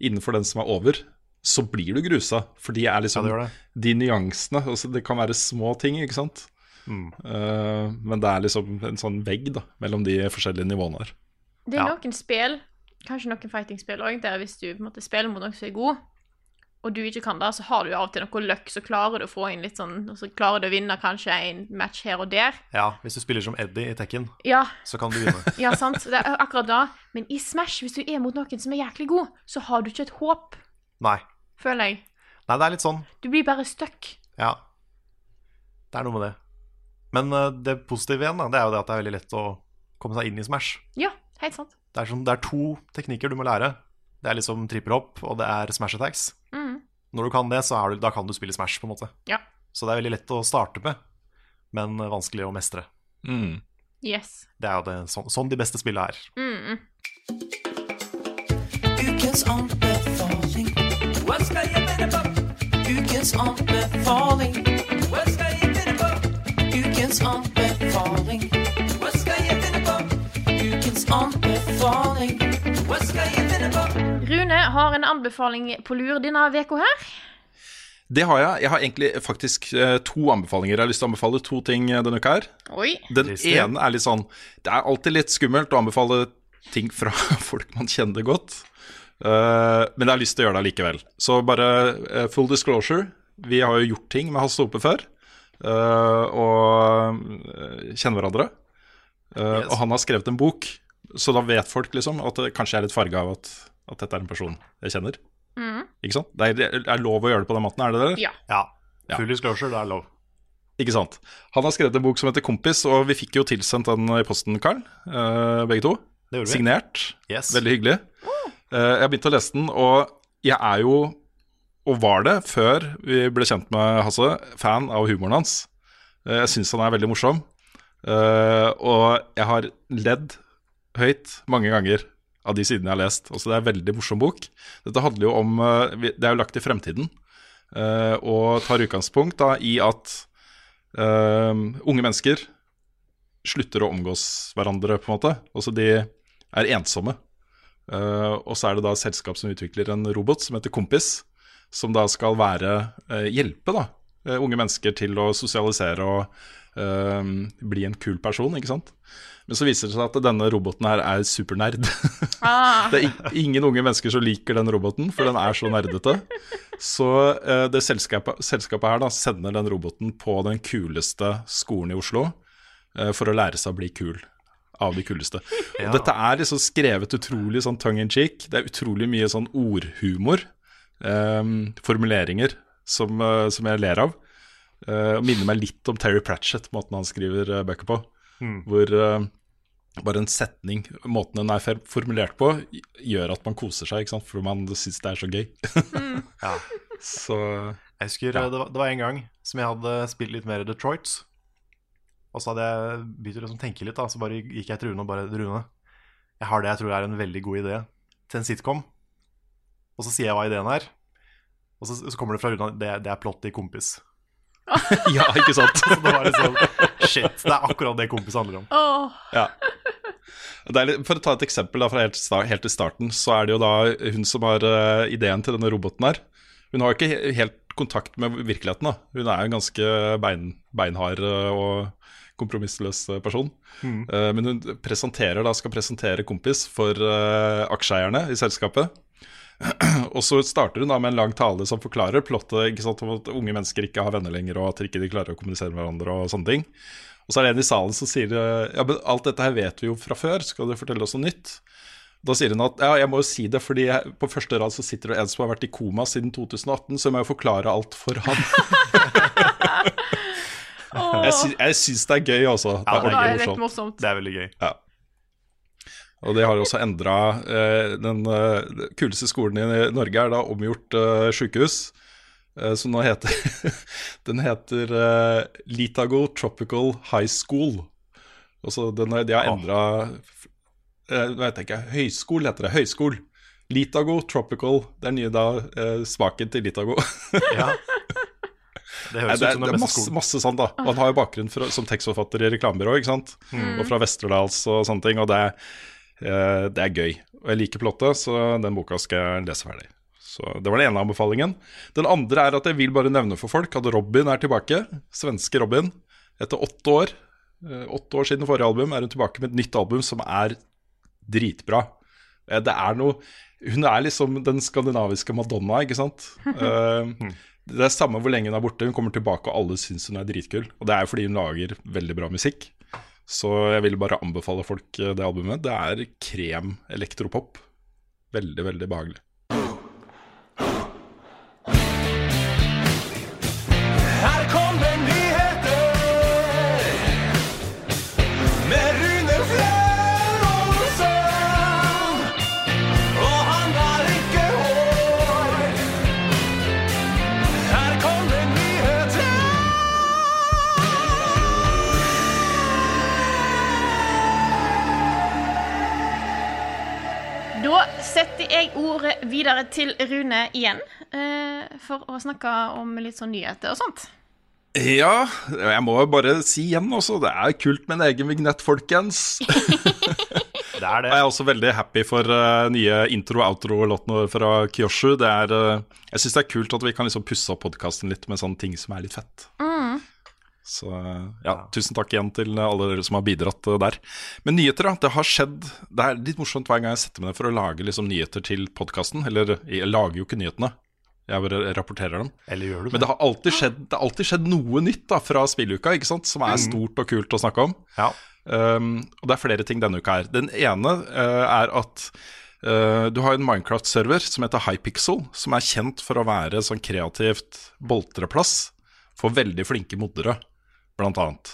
innenfor den som er over, så blir du grusa. For de er liksom Ja, det det. de nyansene. Altså, det kan være små ting, ikke sant. Mm. Uh, men det er liksom en sånn vegg da, mellom de forskjellige nivåene her. Det er Ja. noen spill, kanskje noen fighting-spill òg, der hvis du på en måte spiller mot noen som er god, og du ikke kan det, så har du av og til noe løkk, så klarer du å få inn litt sånn Og så klarer du å vinne kanskje en match her og der. Ja, hvis du spiller som Eddie i Tekken, Ja, så kan du vinne. ja sant. Det er akkurat da. Men i Smash, hvis du er mot noen som er jæklig god, så har du ikke et håp, Nei. Føler jeg. Nei, det er litt sånn. Du blir bare stuck. Ja. Det er noe med det. Men uh, det positive igjen, da, det er jo det at det er veldig lett å komme seg inn i Smash. Ja, helt sant. Det er, sånn, det er to teknikker du må lære. Det er liksom tripper opp og det er Smash attacks. Mm. Når du kan det, så er du, da kan du spille Smash, på en måte. Ja. Så det er veldig lett å starte med, men vanskelig å mestre. Mm. Yes. Det er jo det, sånn, sånn de beste spillene er. Mm. Ukens Ukens anbefaling. Hva skal jeg finne på? Ukens anbefaling. Hva skal jeg finne på? Ukens anbefaling. Hva skal jeg finne på? Rune har en anbefaling på lur denne uka her. Det har jeg. Jeg har egentlig faktisk eh, to anbefalinger. Jeg har lyst til å anbefale to ting eh, denne uka her. Oi. Den ene er litt sånn Det er alltid litt skummelt å anbefale ting fra folk man kjenner godt. Eh, men jeg har lyst til å gjøre det likevel. Så bare eh, full disclosure. Vi har jo gjort ting med Hasse Hope før. eh, og kjenner hverandre. Eh, Yes. Og han har skrevet en bok, så da vet folk liksom at det kanskje er litt farga av at, at dette er en person jeg kjenner. Ikke sant? Det er, er lov å gjøre det på den måten, er det det? Ja. Ja. Ja. Full disclosure, det er lov. Ikke sant. Han har skrevet en bok som heter Kompis, og vi fikk jo tilsendt den i posten, Karl. eh, begge to. Det vi. Signert. Yes. Veldig hyggelig. Eh, jeg har begynt å lese den, og jeg er jo, og var det før vi ble kjent med Hasse, fan av humoren hans. Eh, jeg syns han er veldig morsom. Eh, og jeg har ledd høyt mange ganger av de sidene jeg har lest. Altså, det er en veldig morsom bok. Dette handler jo om eh, Det er jo lagt i fremtiden, eh, og tar utgangspunkt da i at eh, unge mennesker slutter å omgås hverandre, på en måte. Altså de er ensomme. Eh, og så er det da et selskap som utvikler en robot som heter Kompis, som da skal være eh, hjelpe da, eh, unge mennesker til å sosialisere og uh, bli en kul person, ikke sant. Men så viser det seg at denne roboten her er supernerd. Ah. Det er ingen unge mennesker som liker den roboten, for den er så nerdete. Så uh, det selskapet, selskapet her da sender den roboten på den kuleste skolen i Oslo uh, for å lære seg å bli kul. Av de kuleste. Ja. Dette er liksom skrevet utrolig sånn tongue in cheek. Det er utrolig mye sånn ordhumor. Um, formuleringer som, uh, som jeg ler av. Uh, og minner meg litt om Terry Pratchett, måten han skriver uh, bøker på. Hvor uh, bare en setning, måten den er formulert på, gjør at man koser seg, ikke sant? for man syns det er så gøy. Ja. så Jeg husker Ja. det, var, det var en gang som jeg hadde spilt litt mer Detroit. Og så hadde jeg begynt å liksom tenke litt, da. Så bare gikk jeg til Rune og bare Rune, jeg har det jeg tror er en veldig god idé til en sitcom. Og så sier jeg hva ideen er. Og så, så kommer det fra Rune det, det er plott i Kompis. Ja, ikke sant? Så det var liksom Shit, det er akkurat det Kompis handler om. Oh. Ja. Det er litt, for å ta et eksempel da, fra helt, helt til starten, så er det jo da hun som har uh, ideen til denne roboten her. Hun har jo ikke helt kontakt med virkeligheten. da. Hun er jo ganske bein, beinhard eh, og kompromissløs person. person. Uh, men hun presenterer da, skal presentere kompis for uh, aksjeeierne i selskapet. Og så starter hun da med en lang tale som forklarer plottet ikke sant, om at unge mennesker ikke har venner lenger, og at de ikke klarer å kommunisere med hverandre og sånne ting. Og så er det en i salen som sier ja, men alt dette her vet vi jo fra før, skal du fortelle oss noe nytt? Da sier hun at ja, jeg må jo si det, fordi jeg, på første rad så sitter det en som har vært i koma siden 2018, så jeg må jo forklare alt for han. jeg, sy jeg syns det er gøy også. Det er Ja, Det er morsomt. Det er veldig gøy. Og de har også endra eh, Den eh, kuleste skolen i Norge er da omgjort eh, sjukehus. Eh, som nå heter Den heter eh, Litago Tropical High School. Og så den, er- de har endra eh, heter det ikke? Høyskol heter det. Høyskol. Litago Tropical. Det er nye da eh, smaken til Litago. Ja. Det høres det, ut som det det er masse, skolen. masse sånn, da. Og han har jo bakgrunn fra, som tekstforfatter i reklamebyrå, ikke sant. Mm. Og fra Vesterdals og sånne ting. Og det er, eh, det er gøy. Og jeg liker plottet, så den boka skal jeg lese ferdig. Så Det var den ene anbefalingen. Den andre er at jeg vil bare nevne for folk at Robin er tilbake. Svenske Robin. Etter åtte år. eh, Åtte år siden forrige album er hun tilbake med et nytt album som er dritbra. Eh, Det er noe Hun er liksom den skandinaviske Madonna, ikke sant? Det er samme hvor lenge hun er borte. Hun kommer tilbake, og alle syns hun er dritkul. Og det er jo fordi hun lager veldig bra musikk. Så jeg vil bare anbefale folk eh, det albumet. Det er krem elektropop. Veldig, veldig behagelig. Jeg ordet videre til Rune igjen, eh, for å snakke om litt sånn nyheter og sånt. Ja, jeg må bare si igjen også, det er kult med en egen vignett, folkens. Det er det. Jeg er også veldig happy for uh, nye intro-outro-låtene fra Kyoshu. Det er, uh, jeg syns det er kult at vi kan liksom pusse opp podkasten litt med sånne ting som er litt fett. Så uh, ja, tusen takk igjen til alle dere som har bidratt uh, der. Men nyheter, da. Det har skjedd Det er litt morsomt hver gang jeg setter meg ned for å lage liksom, nyheter til podkasten. Eller jeg lager jo ikke nyhetene, jeg bare rapporterer dem. Eller gjør du Men det har alltid skjedd, det har alltid skjedd noe nytt da, fra spilluka, ikke sant? som er stort og kult å snakke om. Ja. Um, og det er flere ting denne uka her. Den ene uh, er at uh, du har en Minecraft-server som heter Hypixel, som er kjent for å være sånn kreativt boltreplass for veldig flinke moddere, blant annet.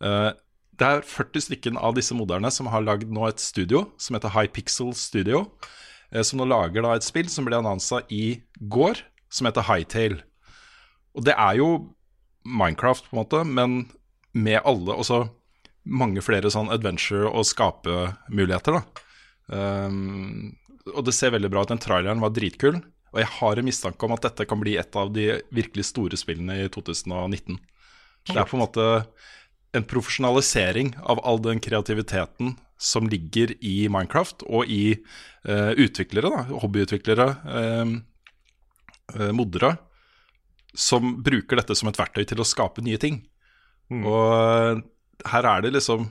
Uh, det er 40 stykken av disse moderne som har lagd nå et studio som heter Hypixel Studio, eh, som nå lager da et spill som ble annonsa i går, som heter Hightail. Og det er jo Minecraft, på en måte, men med alle også mange flere sånn adventure- og skapemuligheter, da. Um, og det ser veldig bra ut. Den traileren var dritkul. Og jeg har en mistanke om at dette kan bli et av de virkelig store spillene i 2019. Det er på en måte en profesjonalisering av all den kreativiteten som ligger i Minecraft, og i uh, utviklere, da, hobbyutviklere, uh, eh, moddere, som bruker dette som et verktøy til å skape nye ting. Og eh, her er det liksom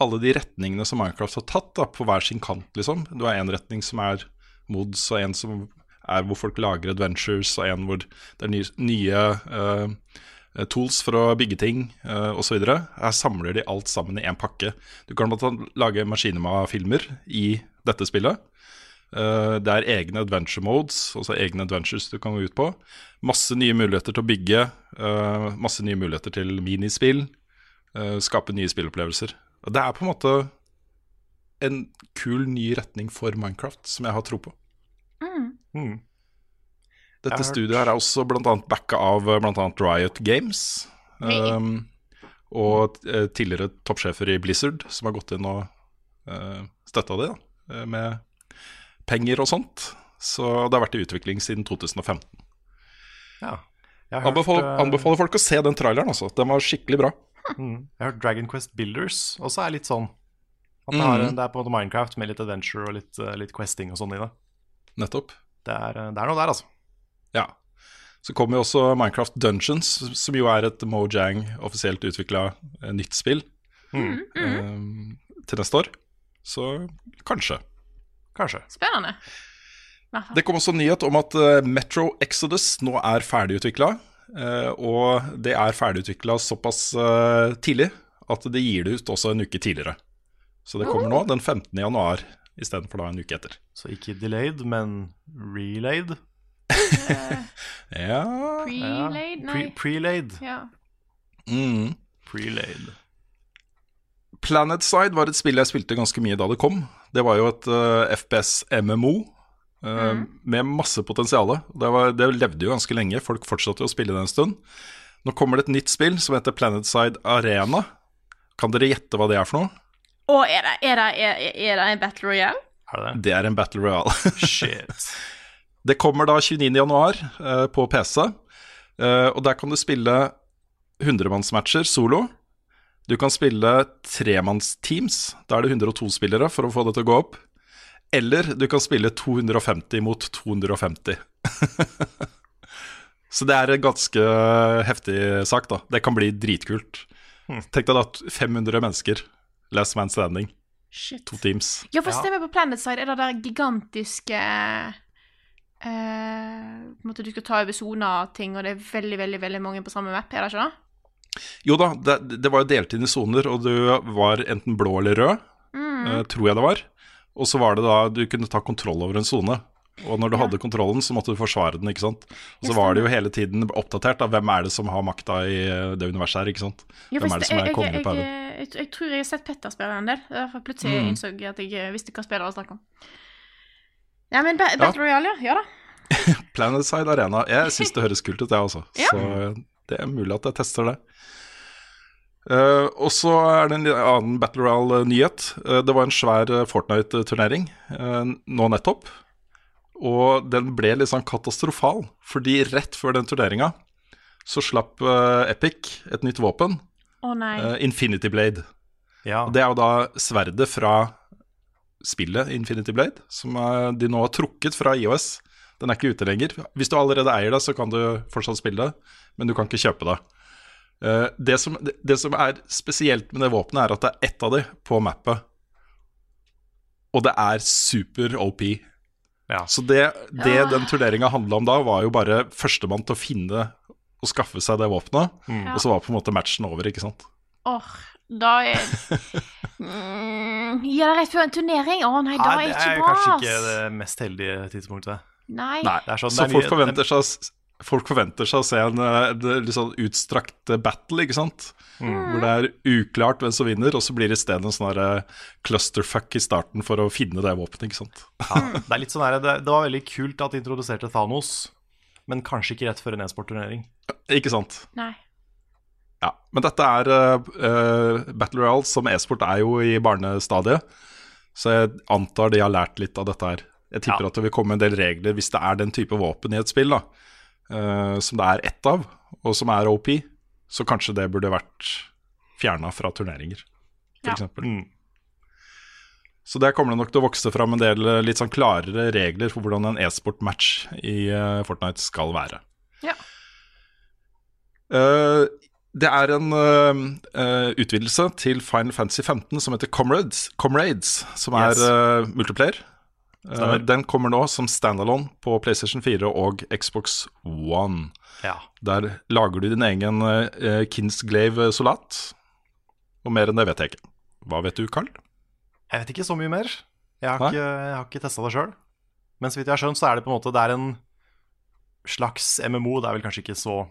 alle de retningene som Minecraft har tatt, da, på hver sin kant, liksom. Du har en retning som er mods, og en som er hvor folk lager adventures, og en hvor det er nye, nye eh, tools for å bygge ting, uh, osv. Her samler de alt sammen i én pakke. Du kan blant lage maskinema-filmer i dette spillet. Eh, det er egne adventure modes, altså egne adventures du kan gå ut på. Masse nye muligheter til å bygge, eh, masse nye muligheter til minispill. eh, skape nye spillopplevelser. Og Det er på en måte en kul ny retning for Minecraft, som jeg har tro på. Mm. Dette studioet her er også bl.a. backa av bl.a. blant annet Riot Games. Um, og eh, tidligere toppsjefer i Blizzard, som har gått inn og uh, støtta det da, eh, med penger og sånt. Så det har vært i utvikling siden 2015. Ja. Jeg har, Anbefaler, hørt, eh, anbefaler folk å se den traileren, altså. Den var skikkelig bra. mm, jeg har hørt Dragon Quest Builders også er litt sånn. At det, har, mm. det er på en måte Minecraft med litt adventure og litt, eh, litt questing og sånn i det. Nettopp. Det er, eh, det er noe der, altså. Ja. Så kommer jo også Minecraft Dungeons, som jo er et Mojang offisielt utvikla nytt spill Mm. eh, til neste år. Så kanskje. Kanskje. Spennende. Det kom også nyhet om at eh, Metro Exodus nå er ferdigutvikla. og det er ferdigutvikla såpass eh, tidlig at det gir det ut også en uke tidligere. Så det kommer nå den 15. januar istedenfor da en uke etter. Så ikke delayed, men relayed. Ja Pre-laid? Pre Nei. Prelayed. Ja. mm. Prelayed. Planetside var et spill jeg spilte ganske mye da det kom. Det var jo et uh, FPS MMO eh, med masse potensial. Det, det levde jo ganske lenge, folk fortsatte jo å spille det en stund. Nå kommer det et nytt spill som heter Planetside Arena. Kan dere gjette hva det er for noe? Og er det, er, det, er, er det en Battle Royale? Er det det? Det er en Battle Royale. Shit. Det kommer da 29. januar eh, på PC, eh, og der kan du spille 100-mannsmatcher solo. Du kan spille tremannsteams, da er det 102 spillere for å få det til å gå opp. Eller du kan spille 250 mot 250. Så det er en ganske heftig sak, da. Det kan bli dritkult. Tenk deg da 500 mennesker. Last man standing. Shit. To teams. Ja, for stemmer på Planetside er det der gigantiske eh, Du skal ta over soner-ting, og det er veldig veldig, veldig mange på samme map, er det ikke det? Jo da, det, det var jo delt inn i soner, og du var enten blå eller rød, eh, tror jeg det var. Og så var det da du kunne ta kontroll over en sone. Og når du hadde kontrollen, så måtte du forsvare den, ikke sant. Og så var det jo hele tiden oppdatert av hvem er det som har makta i eh, det universet her, ikke sant. Ja, Hvem er det som er konge på jeg, haugen? jeg, jeg, tror jeg har sett Petter spille en del. Derfor plutselig Mm. innså jeg at jeg eh, visste hva spillet var snakk om. Ja, men Battle Battle Royale, ja. ja da. Planetside Arena. Jeg syns det høres kult ut, jeg også. Ja. Så eh, det er mulig at jeg tester det. Uh, og så er det en annen Battle Royale-nyhet. Uh, det var en svær eh, Fortnite-turnering uh, nå nettopp. Og den ble litt sånn katastrofal, fordi rett før den turneringa så slapp eh, Epic et nytt våpen, Å nei. eh, Infinity Blade. Ja. Og Det er jo da sverdet fra spillet Infinity Blade, som de nå har trukket fra IOS. Den er ikke ute lenger. Hvis du allerede eier det, så kan du fortsatt spille det, men du kan ikke kjøpe det. Eh, Det som, det, som er spesielt med det våpenet, er at det er ett av de på mappet. Og det er super OP. Ja. Så det, det Ja. den turneringa handla om da, var jo bare førstemann til å finne og skaffe seg det våpenet. Ja. Og så var på en måte matchen over, ikke sant. Åh, da er mm, Ja, det er rett før en turnering? Å nei, da er det ikke er kanskje ass. ikke det mest heldige tidspunktet. Nei. Nei, Det er sånn- så det er folk forventer seg Folk forventer seg å se en, en, en litt sånn utstrakt eh, battle, ikke sant? Hvor det er uklart hvem som vinner, og så blir det i stedet en sånn eh, clusterfuck i starten for å finne det våpenet, ikke sant? Ja, det, er litt sånn her, det, det var veldig kult at de introduserte Thanos, men kanskje ikke rett før en e-sportturnering. Ikke sant? Nei. Ja. Men dette er uh, Battle Royale som e-sport er jo i barnestadiet, så jeg antar de har lært litt av dette her. Jeg tipper Ja. at det vil komme en del regler hvis det er den type våpen i et spill, da, uh, som det er ett av, og som er OP, så kanskje det burde vært fjerna fra turneringer, Ja. f.eks. eksempel Mm. Så der kommer det nok til å vokse fram en del litt sånn klarere regler for hvordan en e-sport-match i Fortnite skal være. Ja. Eh, det er en uh, utvidelse til Final Fantasy 15 som heter Comrades, Comrades som Yes. er eh, multiplayer. Uh, den kommer nå som standalone på PlayStation 4 og Xbox One. Ja. Der lager du din egen uh, Kinsglaive Solat. Og mer enn det vet jeg ikke. Hva vet du, Carl? Jeg vet ikke så mye mer. Jeg har Nei? ikke, jeg har ikke testa det sjøl. Men så vidt jeg har skjønt, så er det på en måte Det er en slags MMO. Det er vel kanskje ikke så,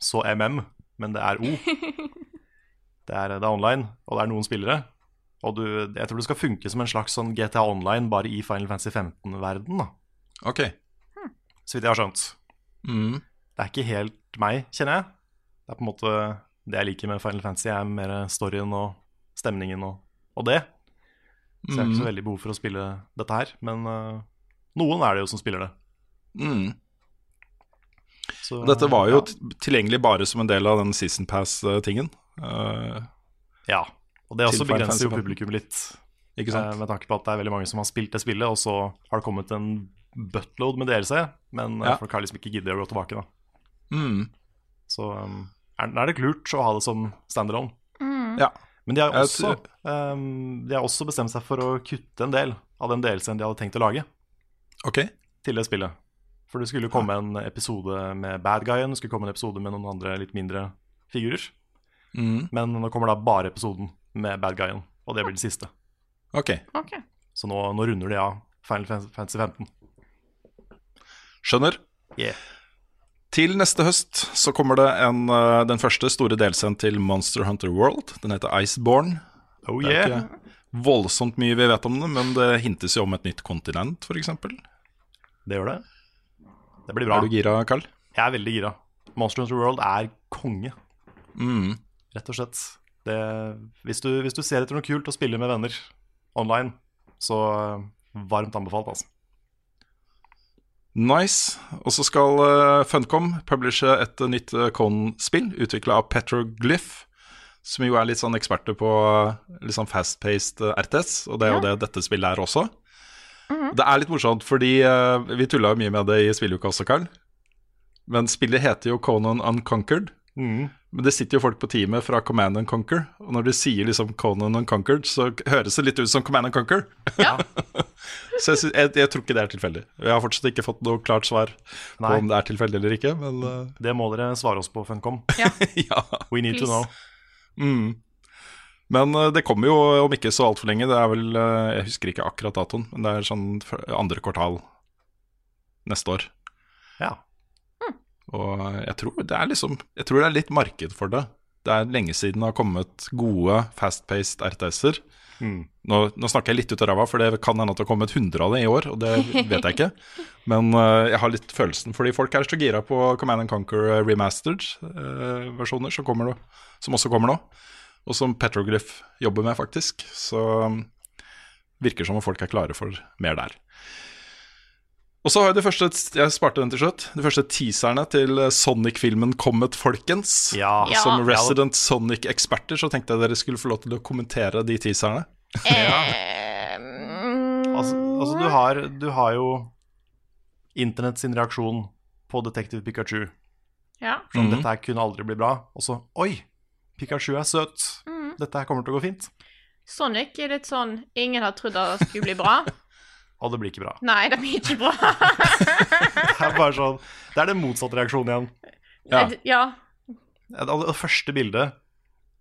så MM, men det er O. Det er, det er online, og det er noen spillere. Og du, jeg tror det skal funke som en slags sånn GTA Online, bare i Final Fantasy 15-verden. da Ok. Så vidt jeg har skjønt. Mm. Det er ikke helt meg, kjenner jeg. Det er på en måte det jeg liker med Final Fantasy, er mer storyen og stemningen og, og det. Så jeg har ikke så veldig behov for å spille dette her. Men uh, noen er det jo som spiller det. Mm. Så, Dette var jo ja. tilgjengelig bare som en del av den Season Pass-tingen. Uh, Ja. Og det også begrenser jo publikum litt. ikke sant? Uh, med tanke på at det er veldig mange som har spilt det spillet, og så har det kommet en buttload med DLC, men eh, Ja. folk har liksom ikke giddet å gå tilbake, da. Mm. Så um, er, er det lurt å ha det som standalone. Ja. Men de har, også, um, de har også bestemt seg for å kutte en del av den DLC-en de hadde tenkt å lage Ok. til det spillet. For det skulle komme en episode med bad guyen, det skulle komme en episode med noen andre litt mindre figurer. Mm. Men nå kommer da bare episoden med bad guyen, og det blir det siste. Ok. okay. Så nå, nå runder de av Final Fantasy 15. Skjønner. Yeah. Til neste høst så kommer det en, eh, den første store delscenen til Monster Hunter World. Den heter Iceborne. Oh Det er yeah. ikke voldsomt mye vi vet om det, men det hintes jo om et nytt kontinent, f.eks. Det gjør det. Det blir bra. Er du gira, Carl? Jeg er veldig gira. Monster Hunter World er konge, Mm. rett og slett. Det, hvis, du, hvis du ser etter noe kult å spille med venner online, så uh, varmt anbefalt, altså. Nice. Og så skal uh, Funcom publishe et eh, nytt Con-spill utvikla av Petroglyph, som jo er litt sånn eksperter på eh, litt sånn fast-paced eh, RTS, og det er jo det dette spillet er også. Det er litt morsomt, fordi uh, vi tulla jo mye med det i spilluka også, Karl. Men spillet heter jo Conan Unconquered. Mm. Men det sitter jo folk på teamet fra Command and Conquer, og når du sier liksom Conan Unconquered, så høres det litt ut som Command and Conquer. Ja. så jeg, jeg, jeg tror ikke det er tilfeldig. Jeg har fortsatt ikke fått noe klart svar på om det er tilfeldig eller ikke, men uh... Det må dere svare oss på, Funcom. ja. We need to know. Mm. Men eh, det kommer jo om ikke så altfor lenge. Det er vel eh, Jeg husker ikke akkurat datoen, men det er sånn andre kvartal neste år. Ja. Og jeg tror det er liksom Jeg tror det er litt marked for det. Det er lenge siden det har kommet gode fast-paced RTS-er. Mm. Nå, nå snakker jeg litt ut av ræva, for det kan hende at det har kommet 100 av det i år, og det vet jeg ikke. Men uh, jeg har litt følelsen, fordi folk er så gira på Command and Conquer remastered-versjoner som, nå, som også kommer nå, og som Petroglyph jobber med, faktisk. Så um, virker som om folk er klare for mer der. Og så har jeg de første Jeg sparte den til slutt. De første teaserne til Sonic-filmen kommet, folkens. Ja. Ja. Som resident Sonic-eksperter så tenkte jeg dere skulle få lov til å kommentere de teaserne. Eh, mm, Altså, altså du, har, du har jo internett sin reaksjon på Detective Pikachu. ja. Sånn, Mhm. Dette her kunne aldri bli bra. Og så Oi! Pikachu er søt. Mm. Dette her kommer til å gå fint. Sonic er litt sånn Ingen har trodd det skulle bli bra. Og det blir ikke bra. Nei, det blir ikke bra. Det er bare sånn Det er den motsatte reaksjonen igjen. Ja. ja. Det, det første bildet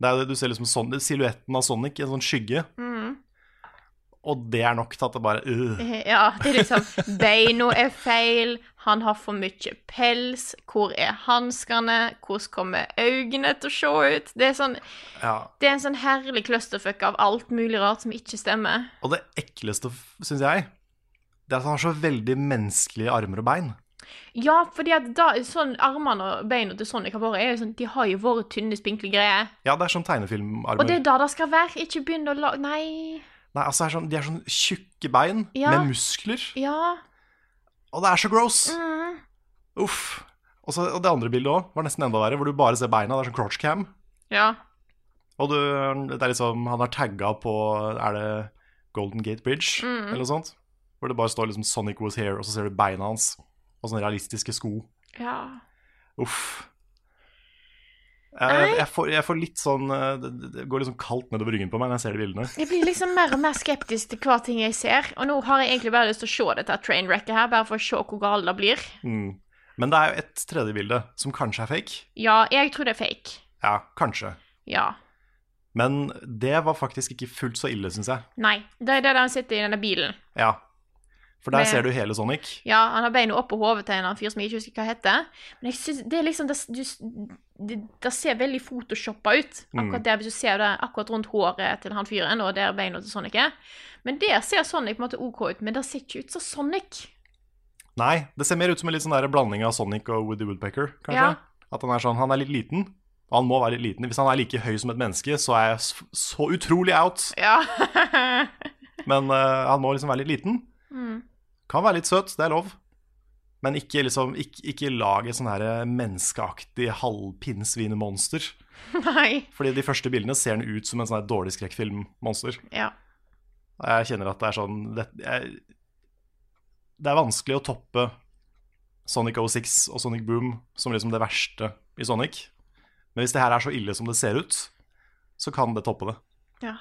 det er det, Du ser liksom sånn, silhuetten av Sonic i en sånn skygge. Mm. Og det er nok til at det bare uh. Ja, det er liksom Beina er feil, han har for mye pels, hvor er hanskene, hvordan kommer øynene til å se ut? Det er, sånn, ja. det er en sånn herlig clusterfuck av alt mulig rart som ikke stemmer. Og det ekleste, syns jeg, det er at han har så veldig menneskelige armer og bein. Ja, fordi at da, sånn armene og beina til Sonic har vært, er jo sånn, de har jo vært tynne, spinkle greier. Ja, det er sånn tegnefilmarmer. Og det er da det skal være, ikke begynne å la... Nei. Nei, altså, er sånn, De er sånn tjukke bein Ja. med muskler. Ja. Og det er så gross! Mm. Uff. Også, og det andre bildet òg var nesten enda verre, hvor du bare ser beina. Det er sånn crotch cam. Ja. Og du, det er liksom Han er tagga på Er det Golden Gate Bridge, Mm. eller noe sånt? Hvor det bare står liksom 'Sonic was here', og så ser du beina hans. Og sånne realistiske sko. Ja. Uff. Jeg, jeg, får, jeg får litt sånn eh, Det, går litt liksom kaldt nedover ryggen på meg når jeg ser de bildene. Jeg blir liksom mer og mer skeptisk til hver ting jeg ser. Og nå har jeg egentlig bare lyst til å se dette trainwrecket her, bare for å se hvor galt det blir. Mm. Men det er jo et tredje bilde som kanskje er fake. Ja, jeg tror det er fake. Ja, kanskje. Ja. Men det var faktisk ikke fullt så ille, syns jeg. Nei. Det er det han sitter i denne bilen. Ja. For der Med- ser du hele Sonic. Ja, han har beina oppå hodet til en fyr som jeg ikke husker hva heter. Men jeg synes det er liksom Det, du, det, det ser veldig photoshoppa ut. Akkurat der hvis du ser det akkurat rundt håret til han fyren, og der beina til Sonic er. Men der ser Sonic på en måte OK ut, men det ser ikke ut som Sonic. Nei, det ser mer ut som en litt sånn der blanding av Sonic og Woody Woodpecker, kanskje. Ja. At han er sånn, han er litt liten, og han må være litt liten. Hvis han er like høy som et menneske, så er jeg så utrolig out. Ja. Men uh, han må liksom være litt liten. Mm. Kan være litt søt, det er lov. Men ikke liksom, ikke, ikke lag et sånn menneskeaktig halvpinnsvinemonster. Nei. Fordi de første bildene ser den ut som en sånn dårlig skrekkfilmmonster. Ja. Jeg kjenner at det er sånn det, jeg, det er vanskelig å toppe Sonic 06 og Sonic Boom som liksom det verste i Sonic. Men hvis det her er så ille som det ser ut, så kan det toppe det. Ja.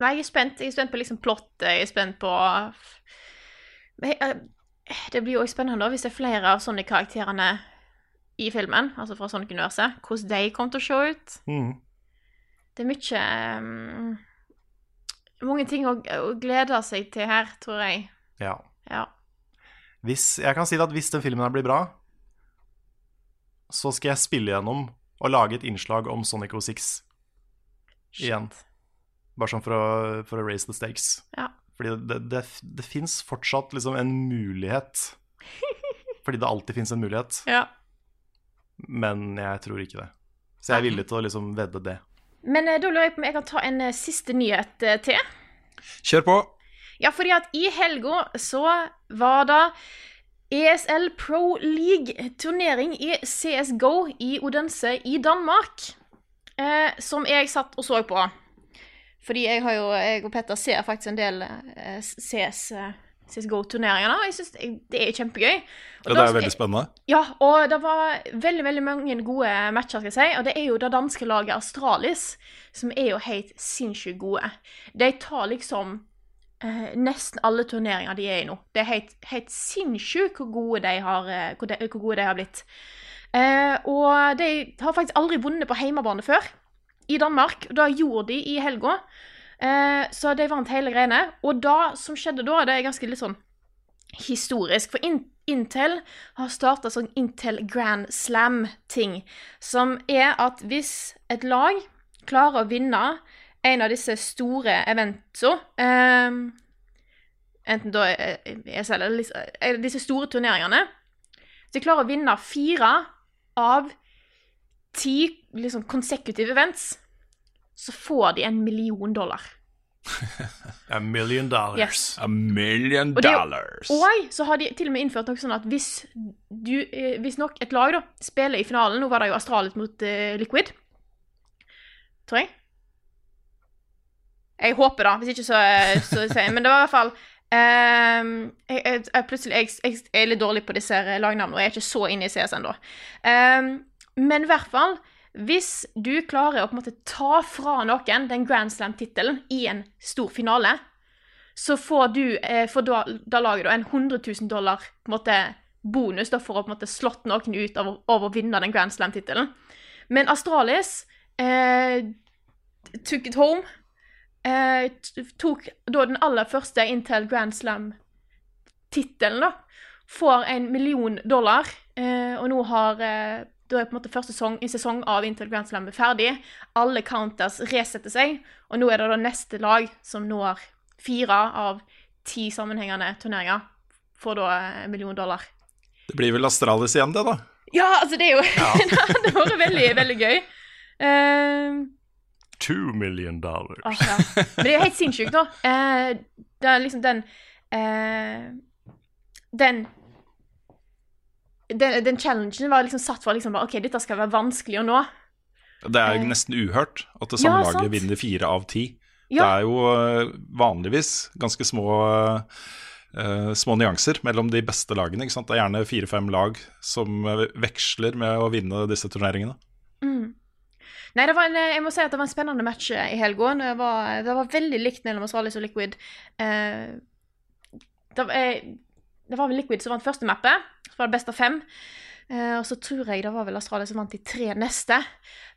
Nei, jeg er spent. Jeg er spent på liksom plottet. Jeg er spent på Det blir jo også spennende hvis det er flere av sånne karakterene i filmen, altså fra Sonic-universet, hvordan de kommer til å se ut. Mm. Det er mye um, Mange ting å, å glede seg til her, tror jeg. Ja. Ja. Hvis, jeg kan si det at hvis den filmen her blir bra, så skal jeg spille gjennom og lage et innslag om Sonic 06 igjen. Bare sånn for å, for å raise the stakes. Ja. Fordi det, det, det fins fortsatt liksom en mulighet. Fordi det alltid fins en mulighet. ja. Men jeg tror ikke det. Så jeg er villig til å liksom vedde det. Men eh, da lurer jeg på om jeg kan ta en eh, siste nyhet eh, til. Kjør på! Ja, fordi at i helga så var det ESL Pro League-turnering i CSGO i Odense i Danmark. Eh, som jeg satt og så på. Fordi jeg, har jo, jeg og Petter ser faktisk en del eh, CS, eh, CSGO-turneringer, og jeg synes det, det er kjempegøy. Og Ja, det er veldig spennende. Ja, og det var veldig veldig mange gode matcher, skal jeg si. Og det er jo det danske laget Astralis, som er jo helt sinnssykt gode. De tar liksom eh, nesten alle turneringer de er i nå. Det er helt, helt sinnssykt hvor gode de har, eh, hvor de, hvor gode de har blitt. Eh, og de har faktisk aldri vunnet på heimebane før, i Danmark. Og det gjorde de i helga. Eh, så de vant hele greiene. Og det som skjedde da, det er ganske litt sånn historisk. For In Intel har starta sånn Intel Grand Slam-ting. Som er at hvis et lag klarer å vinne en av disse store eventene eh, Enten da ESL eller eh, disse store turneringene Hvis de klarer å vinne fire av ti liksom, consecutive events, så får de en million dollar. A million dollars. Yes. A million Og det dollars. Og så har de til og med innført noe sånn at hvis, du, eh, hvis nok et lag da, spiller i finalen Nå var det jo Astralis mot eh, Liquid. Tror jeg. Jeg håper da, hvis ikke så, så sier jeg Men det var i hvert fall ehm, jeg, jeg, jeg, plutselig, jeg, jeg er litt dårlig på disse lagnavnene, og jeg er ikke så inne i CS ennå. Ehm, men i hvert fall, hvis du klarer å måte ta fra noen den Grand Slam-tittelen i en stor finale, så får du, eh, for da, da laget da en 100 000 dollar måte, bonus da, for å måte slått noen ut av, av å vinne den Grand Slam-tittelen. Men Astralis eh, took it home. Eh, tok da den aller første Intel Grand Slam-tittelen, da. Får en million dollar, eh, og nå har eh, da er på en måte første sesong, en sesong av Intel Grand Slam ferdig. Alle counters resetter seg, og nå er det da neste lag som når fire av ti sammenhengende turneringer. Får da eh, en million dollar. Det blir vel Astralis igjen, det, da. Ja, altså, det er jo Det har vært veldig, veldig gøy. Uh, Two million dollars. Ah, ja. Men det er jo helt sinnssykt, da. Uh, det er liksom den uh, Den den, den challengen var liksom satt for liksom OK, dette skal være vanskelig å nå. Det er jo nesten uhørt at det Ja, samme sant. laget vinner fire av ti. Ja. Det er jo eh, vanligvis ganske små uh, små nyanser mellom de beste lagene. Det er gjerne fire-fem lag som eh, veksler med å vinne disse turneringene. Mm. Nei, det var en, jeg må si at det var en spennende match i helga. Det, var- det var veldig likt mellom Australis og Liquid. Uh, det, var, eh, det var vel Liquid som vant første mappet. Var det best av fem. Eh, og så tror jeg det var vel Astralis som vant de tre neste.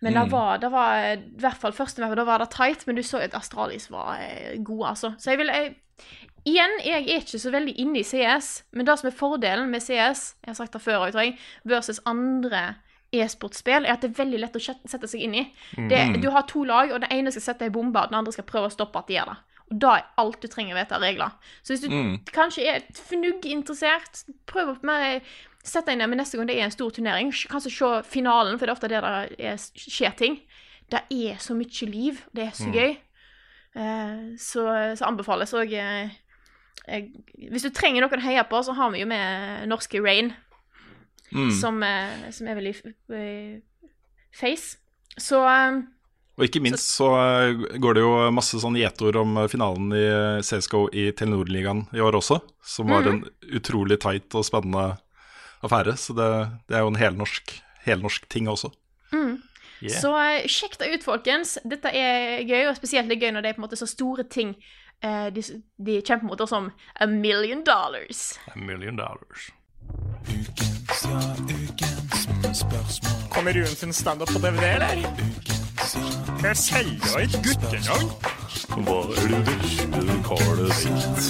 Men det Mm. var, det var i hvert fall første mappet, da var det tight, men du så at Astralis var eh, gode, altså. Så jeg vil jeg, Igjen, jeg er ikke så veldig inne i CS, men det som er fordelen med CS, jeg har sagt det før tror jeg, versus andre e-sportspill, er at det er veldig lett å sette seg inn i. Det, Mm. du har to lag, og den ene skal sette ei bombe, og den andre skal prøve å stoppe at de gjør det. Og da er alt du trenger å vite av regler. Så hvis du Mm. kanskje er et fnugg interessert, prøv å mer sette deg ned med neste gang det er en stor turnering. Kanskje se finalen, for det er ofte der det er, skjer ting. Det er så mye liv, det er så Mm. gøy. Uh, så, så anbefales òg uh, eh, Hvis du trenger noen å heie på, så har vi jo med norske Rain Mm. som, eh, som er vel i Face. Så eh, Og ikke minst så eh, går det jo masse sånn gjetord om eh, finalen i eh, CSGO i Telenor-ligaen i år også, som var en utrolig tight og spennende affære. Så det, det er jo en helnorsk, helnorsk ting også. Yeah. Så sjekk det ut, folkens. Dette er gøy, og spesielt det er gøy når det er på en måte så store ting eh, de, de kjemper mot, som a million dollars. A million dollars. Kommer Ruen sin standup på DVD, eller? Jeg er jo et guttenavn. Hva er det vesle karet sitt?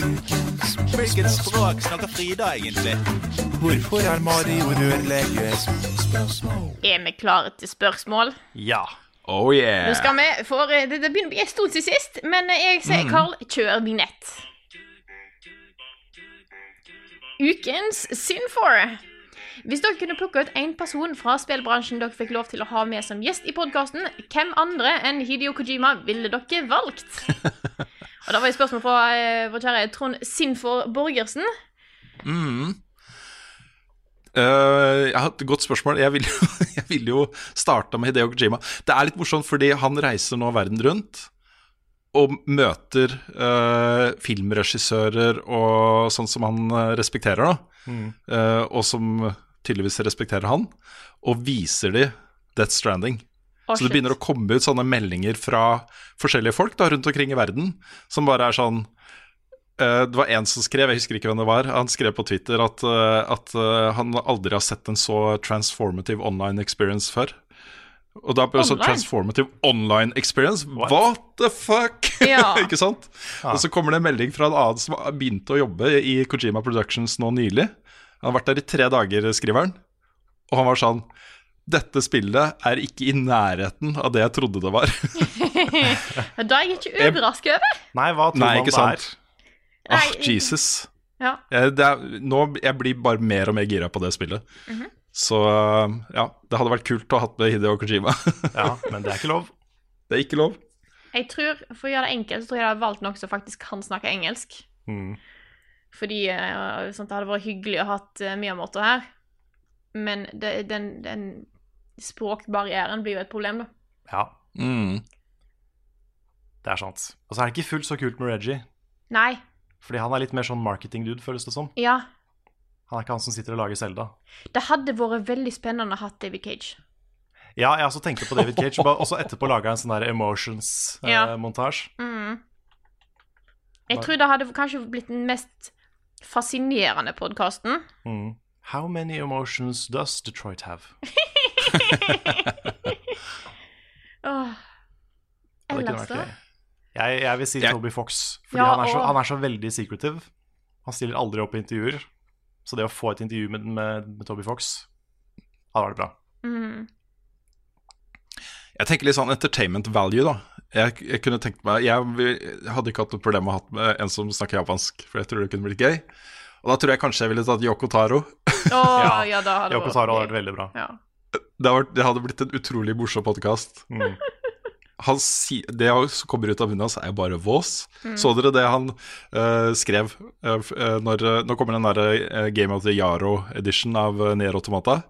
Hvilket språk snakker Frida egentlig? Hvorfor er Mario rørlegger? Er vi klare til spørsmål? Ja. Oh yeah! Nå skal vi, for eh, det, det begynner å bli en stund siden sist, men eh, jeg sier, Karl, kjør vignett. Ukens Synfor. Hvis dere kunne plukke ut én person fra spillbransjen dere fikk lov til å ha med som gjest i podkasten, hvem andre enn Hidio Kojima ville dere valgt? Og da var det spørsmål fra eh, vår kjære Trond Sinfor Borgersen. Mm. Uh, jeg har et godt spørsmål. Jeg ville jo, vil jo starta med Hideo Kojima. Det er litt morsomt, fordi han reiser nå verden rundt. Og møter uh, filmregissører og sånn som han eh, respekterer, da. Mm. Uh, og som tydeligvis respekterer han, og viser de Death Stranding. Oh, så det begynner å komme ut sånne meldinger fra forskjellige folk da, rundt omkring i verden, som bare er sånn uh, Det var en som skrev, jeg husker ikke hvem det var, han skrev på Twitter at, at han aldri har sett en så transformative online experience før. Og da ble det sånn transformative online experience. What, the fuck? Ja. ikke sant? Og så kommer det en melding fra en annen som begynte å jobbe i Kojima Productions nå nylig. Han har vært der i tre dager, skriver han. Og han var sånn Dette spillet er ikke i nærheten av det jeg trodde det var. Da er jeg ikke overrasket over. Nei, hva tror Nei, man ikke det sant? er? Ah, Nei. Jesus. Ja. Jeg, Det er, nå, jeg blir bare mer og mer gira på det spillet. Mhm. Så eh, ja, det hadde vært kult å ha hatt med Hideo Kojima. Ja, men det er ikke lov. Det er ikke lov. Jeg tror, For å gjøre det enkelt, så tror jeg jeg hadde valgt noen som faktisk kan snakke engelsk. Mm. Fordi eh, sånn, det hadde vært hyggelig å ha hatt uh, Miyamoto her. Men det, den, den språkbarrieren blir jo et problem, da. Ja, Mm. det er sant. Og så er det ikke fullt så kult med Reggie. Nei. Fordi han er litt mer sånn marketing-dude, føles det som. Ja. Han er ikke han som sitter og lager Zelda. Det hadde vært veldig spennende å ha David Cage. Ja, jeg også tenkte på David Cage, Og så etterpå laga en sånn der emotions-montasje. Mm. Jeg tror det hadde kanskje blitt den mest fascinerende podkasten. mm. How many emotions does Detroit have? oh. Ellers, da? Jeg, jeg vil si Toby Fox, fordi Ja, han, er så, og- han er så veldig secretive. Han stiller aldri opp i intervjuer. Så det å få et intervju med, med, med Toby Fox hadde vært bra. Mm. Jeg tenker litt sånn entertainment value, da. Jeg, jeg kunne tenkt meg Jeg hadde ikke hatt noe problem med å ha med en som snakker japansk, for jeg tror det kunne blitt gøy. Og da tror jeg kanskje jeg ville tatt Yoko Taro. Åh, ja, da hadde Yoko Taro hadde vært veldig bra. Ja. Det, hadde vært, det hadde blitt en utrolig morsom podkast. Mm. Han si, det som kommer ut av munnen hans, er jo bare vås. Mm. Så dere det han uh, skrev uh, når, Nå kommer den derre Game of the Yaro edition av uh, Nier Automata.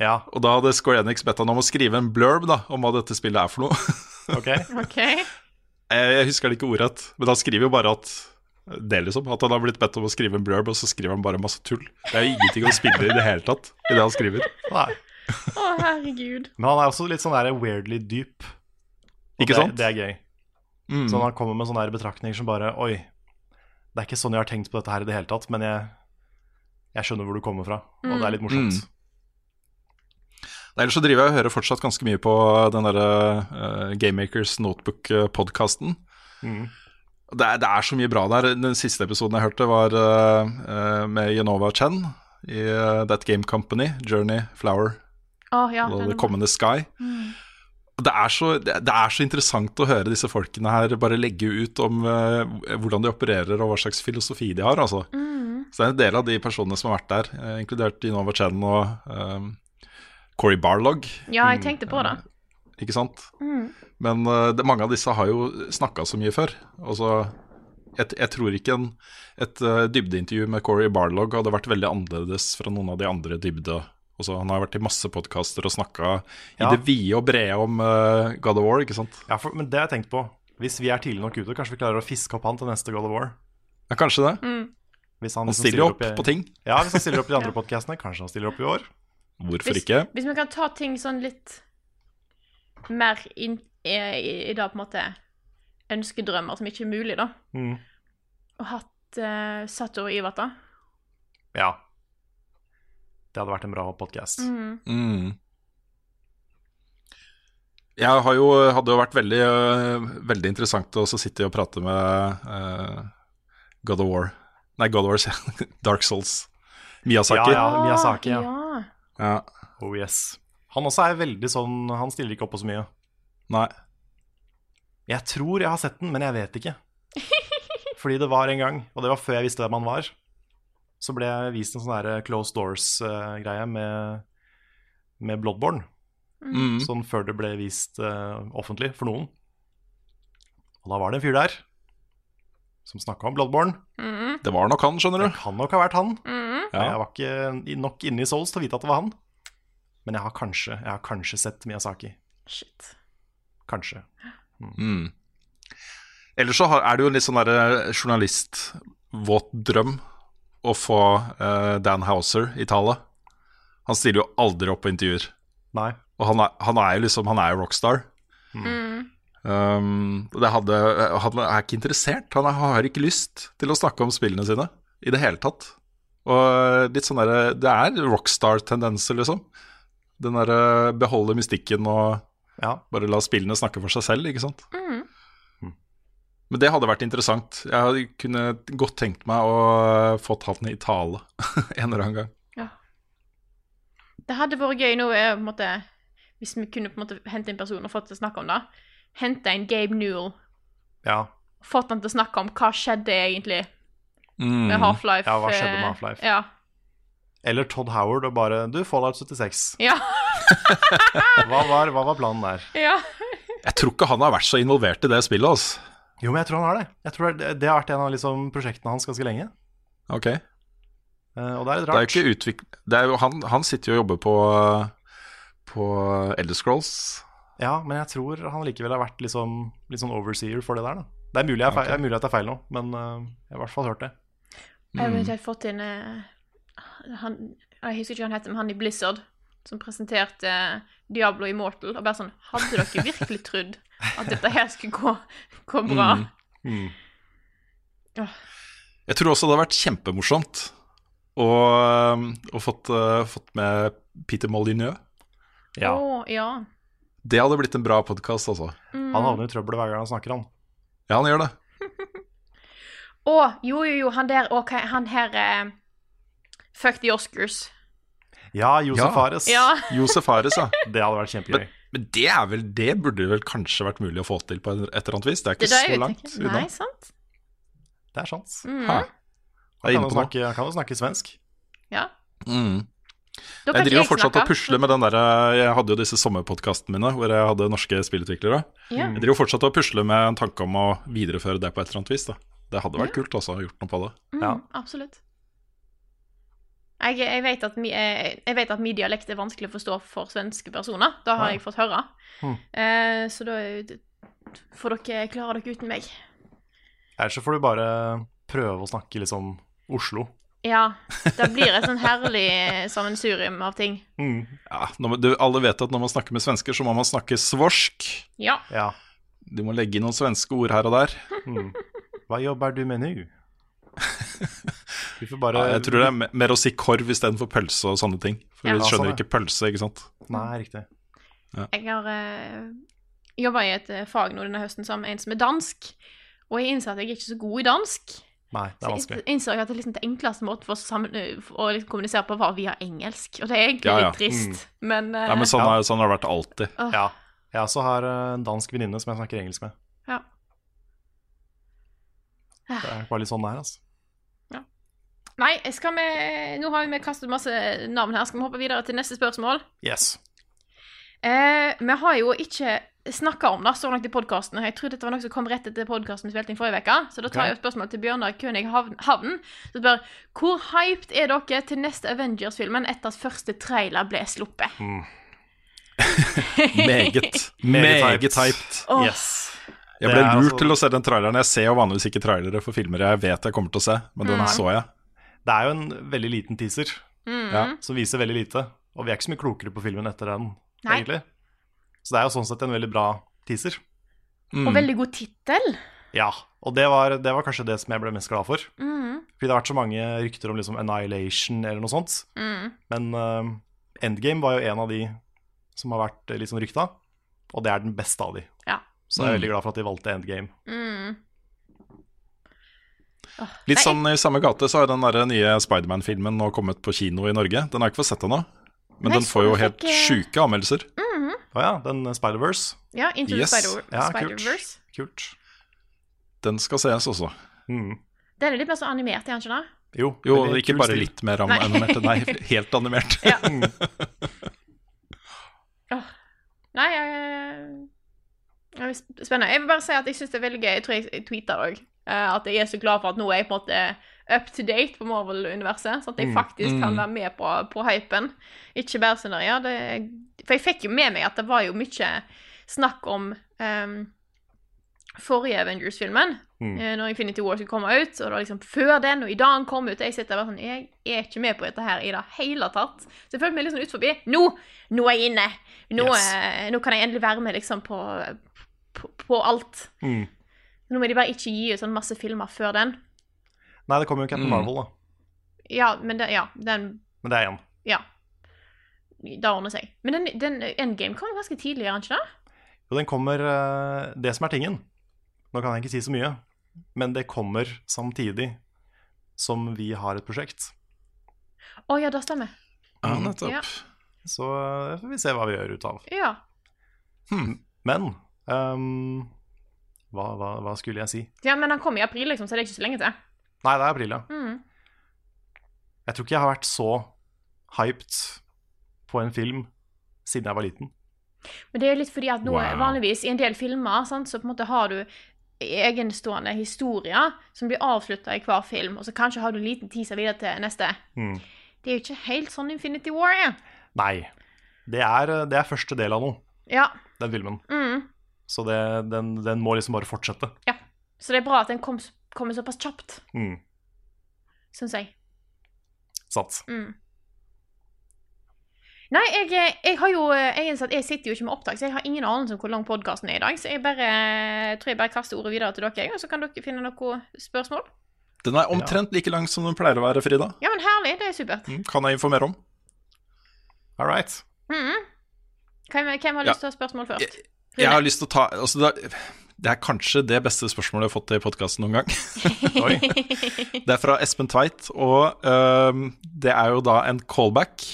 Ja, Og da hadde Square Enix bedt han om å skrive en blurb da om hva dette spillet er for noe. ok. okay. jeg, jeg husker det ikke ordrett, men han skriver jo bare at det liksom, at han har blitt bedt om å skrive en blurb, og så skriver han bare masse tull. Det er jo ingenting å spille i det hele tatt i det han skriver. Nei. Å, herregud. Men han er også litt sånn der weirdly dyp. Ikke det, sant? Det er gøy. Mm. Så han kommer med sånne her betraktninger som bare Oi, det er ikke sånn jeg har tenkt på dette her i det hele tatt, men jeg, jeg skjønner hvor du kommer fra, og det er litt morsomt. Mm. Ellers så driver jeg og hører fortsatt ganske mye på den derre uh, Gamemakers Notebook-podkasten. Mm. Det, er- det er så mye bra der. Den siste episoden jeg hørte, var eh, eh, med Genova Chen i uh, That Game Company, Journey, Flower oh, ja. og den The er Sky. Og Det er, så, det, er så interessant å høre disse folkene her bare legge ut om uh, hvordan de opererer og hva slags filosofi de har. Altså. Mm. Så det er en del av de personene som har vært der, uh, inkludert Inova Chen og um, Corey Barlog. Ja, jeg tenkte på det. Ikke sant? Mm. Men det, mange av disse har jo snakka så mye før. Altså, jeg, jeg tror ikke en, et dybdeintervju med Corey Barlog hadde vært veldig annerledes fra noen av de andre dybde. Altså, han har vært i masse podkaster og snakka i det vide og brede om uh, God of War, ikke sant? Ja, for, men det har jeg tenkt på. Hvis vi er tidlig nok ute, kanskje vi klarer å fiske opp han til neste God of War. Ja, kanskje det. Mm. Hvis Han liksom stiller opp i- på ting. Ja, hvis han stiller opp i de andre podcastene. Kanskje han stiller opp i år. Hvorfor Hvis, ikke? hvis vi kan ta ting sånn litt mer inn i, i, i det på en måte ønskedrømmer som ikke er mulig, da. Mm. Og hatt uh, Satoru Iwata. Ja. Det hadde vært en bra podkast. Mm. Mm. Jeg har jo, hadde jo vært veldig, øh, veldig interessant å også sitte og prate med uh, God of War Nei, God of War, sier. Dark Souls. Miyazaki. Ja, ja, Miyazaki, ja. ja. Ja. Oh yes. Han også er veldig sånn Han stiller ikke opp på så mye. Nei. Jeg tror jeg har sett den, men jeg vet ikke. Fordi det var en gang, og det var før jeg visste hvem han var, så ble jeg vist en sånn der closed doors-greie med, med Bloodborne. Mm. Sånn før det ble vist uh, offentlig for noen. Og da var det en fyr der som snakka om Bloodborne. Mm. Det var nok han, skjønner du. Det kan nok ha vært han. Mm. Jeg var ikke nok inne i Souls til å vite at det var han. Men jeg har kanskje, jeg har kanskje sett Miyazaki. Shit. Kanskje. Mm. Ellers så er det jo en litt sånn derre journalistvåt drøm å få uh, Dan Houser i tale. Han stiller jo aldri opp på intervjuer. Nei. Og han er, han er jo liksom Han er jo rockstar. Mm. Um, det hadde, han er ikke interessert. Han har ikke lyst til å snakke om spillene sine i det hele tatt. Og litt sånn derre Det er rockstar-tendenser, liksom. Den derre beholde mystikken og Ja. bare la spillene snakke for seg selv, ikke sant. Mm. Men det hadde vært interessant. Jeg kunne godt tenkt meg å fått han i tale en eller annen gang. Det hadde vært gøy nå, eh, måte, hvis vi kunne på en måte hente en person og fått til å snakke om det. Hente en Gabe Newell, ja. fått han til å snakke om hva skjedde egentlig Mm. med Half-Life. Ja, hva skjedde med eh, Half-Life? Ja. Eller Todd Howard og bare Du, Fallout 76. Ja. Hva var, hva var planen der? ja. Jeg tror ikke han har vært så involvert i det spillet. Altså. Jo, men jeg tror han har det. Jeg tror det, det har vært en av liksom, prosjektene hans ganske lenge. Ok uh, og det er litt Det er rart. jo ikke utvik... Det er jo, han, han sitter jo og jobber på, på Elder Scrolls. Ja, men jeg tror han likevel har vært liksom, litt sånn overseer for det der. da Det er mulig, jeg okay. det er mulig at det er feil nå, men uh, jeg har i hvert fall hørt det. Jeg har fått inn uh, han, Jeg husker ikke hva han heter, men han i Blizzard som presenterte Diablo Immortal. Og bare sånn Hadde dere virkelig trodd at dette her skulle gå, gå bra? Mm. Mm. Jeg tror også det har vært kjempemorsomt å, um, å fått, uh, fått med Peter Molyneux. Ja. Oh, ja. Det hadde blitt en bra podkast, altså. Mm. Han havner i trøbbel hver gang han snakker, han. Ja, han gjør det. Å, jo, jo, jo, han der OK, han her eh, Fuck the Oscars. Ja, Josef Ares. Fares. Ja. Josef Fares, ja. Det hadde vært kjempegøy. Men det, er vel, det burde vel kanskje vært mulig å få til på et eller annet vis? Det er ikke Det er så langt unna. Nei, sant? Det er sant. Mm. Han kan, jo snakke, kan jo snakke svensk. Ja. Mm. Jeg driver driver fortsatt og pusler med den der Jeg hadde jo disse sommerpodkastene mine hvor jeg hadde norske spillutviklere. Ja. Jeg driver fortsatt og pusler med en tanke om å videreføre det på et eller annet vis. Da. Det hadde vært kult også å ha gjort noe på det. Mm, Ja. Absolutt. Jeg, jeg, vet at, mi- eh, jeg vet at min dialekt er vanskelig å forstå for svenske personer. Det har Ja. jeg fått høre. Mm. Eh, så da får dere klare dere uten meg. Ellers så får du bare prøve å snakke litt sånn Oslo. Ja. Det blir et sånn herlig sammensurium av ting. Mm. Ja, når man, du, alle vet at når man snakker med svensker, så må man snakke svorsk. Ja. Ja. Du må legge inn noen svenske ord her og der. Mm. Hva jobber du med nå? Vi får bare Ja, jeg tror det er mer å si korv istedenfor pølse og sånne ting. For Ja. vi skjønner sånn, ikke pølse, ikke sant. Nei, riktig. Jeg har uh, jobba i et eh, fag nå denne høsten med en som er dansk. Og jeg innser at jeg er ikke så god i dansk. Nei, det er Så vanskelig. jeg innså at det liksom det enkleste måten for å, sammen, for å liksom kommunisere på var via engelsk. Og det er egentlig Ja, ja. litt trist, men, uh, Ja, men sånn, Ja. er, sånn har det vært alltid. Uh. Ja. Jeg også har eh, en dansk venninne som jeg snakker engelsk med. ja. Det er bare litt sånn det er, altså. Nei, skal vi Nå har vi kastet masse navn her. Skal vi hoppe videre til neste spørsmål? Yes. Eh, vi har jo ikke snakka om det så langt i podkasten. Jeg tror dette var noe som kom rett etter podkasten vi spilte inn forrige uke. Så da tar okay. jeg et spørsmål til Bjørnar Kønig Havn. Havn som spør hvor hyped er dere til neste Avengers-filmen etter at første trailer ble sluppet? Meget, Meget meget hyped. Oh. Yes. Jeg ble lurt altså- til å se den traileren. Jeg ser jo vanligvis ikke trailere for filmer jeg vet jeg kommer til å se, men den Mm. så jeg. Det er jo en veldig liten teaser mm. Ja. som viser veldig lite. Og vi er ikke så mye klokere på filmen etter den, Nei. egentlig. Så det er jo sånn sett en veldig bra teaser. Mm. Og veldig god tittel. Ja, og det var, det var kanskje det som jeg ble mest glad for. Mm. Fordi det har vært så mange rykter om liksom Annihilation eller noe sånt. Mm. Men uh, Endgame var jo en av de som har vært eh, litt sånn rykta, og det er den beste av de. Ja. Så jeg er Mm. veldig glad for at de valgte Endgame. Mm. Litt Nei. sånn i samme gate så har den der nye Spiderman-filmen nå kommet på kino i Norge. Den har jeg ikke fått sett ennå, men Nei, den får jo helt fikk, eh, sjuke anmeldelser. Å ja, den eh, Spider-Verse. Ja, Into Yes. the Spider- Ja, kult. Spider-Verse. Kult. Den skal ses også. Mm. Den er litt mer så animert, er den ikke det? Jo, Jo, ikke bare litt mer Nei. animert, nei, helt animert. Ja. oh. Nei, jeg, jeg er Spennende. Jeg vil bare si at jeg syns det er veldig gøy. Jeg tror jeg tweeta det òg. At jeg er så glad for at nå er jeg på en måte up to date på Marvel-universet. Sånn at jeg Mm. faktisk kan Mm. være med på, på hypen. Ikke bare sånn ja, det, For jeg fikk jo med meg at det var jo mye snakk om um, forrige Avengers-filmen, Mm. eh, når Infinity War skulle komme ut, og det var liksom før den, og i dag den kom ut, jeg sitter bare sånn, jeg er ikke med på dette her i det hele tatt. Så jeg følte meg litt sånn ut forbi. Nå, nå er jeg inne! Nå, Yes. eh, nå kan jeg endelig være med liksom på, på, på alt. Mm. Nå må de bare ikke gi ut sånn masse filmer før den. Nei, det kommer jo Captain Mm. Marvel, da. Ja, men det, ja, den, Men det er igjen. ja. Det ordner seg. Men den, den Endgame kommer ganske tidlig, gjør den ikke det? Jo, den kommer eh, Det som er tingen Nå kan jeg ikke si så mye, men det kommer samtidig som vi har et prosjekt. Å ja, det stemmer. Ja, nettopp. Ja. Så eh, får vi se hva vi gjør ut av. Ja. Men ehm, hva, hva, hva skulle jeg si? ja, men den kom i april, liksom, så det er ikke så lenge til. Nei, det er april, ja. Mm. Jeg tror ikke jeg har vært så hyped på en film siden jeg var liten. Men det er jo litt fordi at nå Wow. vanligvis i en del filmer, sant, så på en måte har du egenstående historier som blir avslutta i hver film, og så kanskje har du en liten teaser videre til neste. Mm. Det er jo ikke helt sånn Infinity War er. Nei. Det er, det er første del av noe, Ja. den filmen. Mm. Så det, den, den må liksom bare fortsette. ja. Så det er bra at den kom, kommer såpass kjapt, Mm. syns jeg. Sats. Mm. Nei, jeg, jeg har jo jeg, jeg sitter jo ikke med opptak, så jeg har ingen anelse om hvor lang podkasten er i dag. Så jeg bare, tror jeg bare kaster ordet videre til dere, og så kan dere finne noen spørsmål. Den er omtrent like lang som den pleier å være, Frida. Ja, men herlig. Det er supert. Mm, Kan jeg informere om. All right. Mhm. Hvem, hvem har Ja. lyst til å ha spørsmål først? Jeg har lyst til å ta altså det, det er kanskje det beste spørsmålet jeg har fått i podkasten noen gang. Oi. Det er fra Espen Tveit, og øhm, det er jo da en callback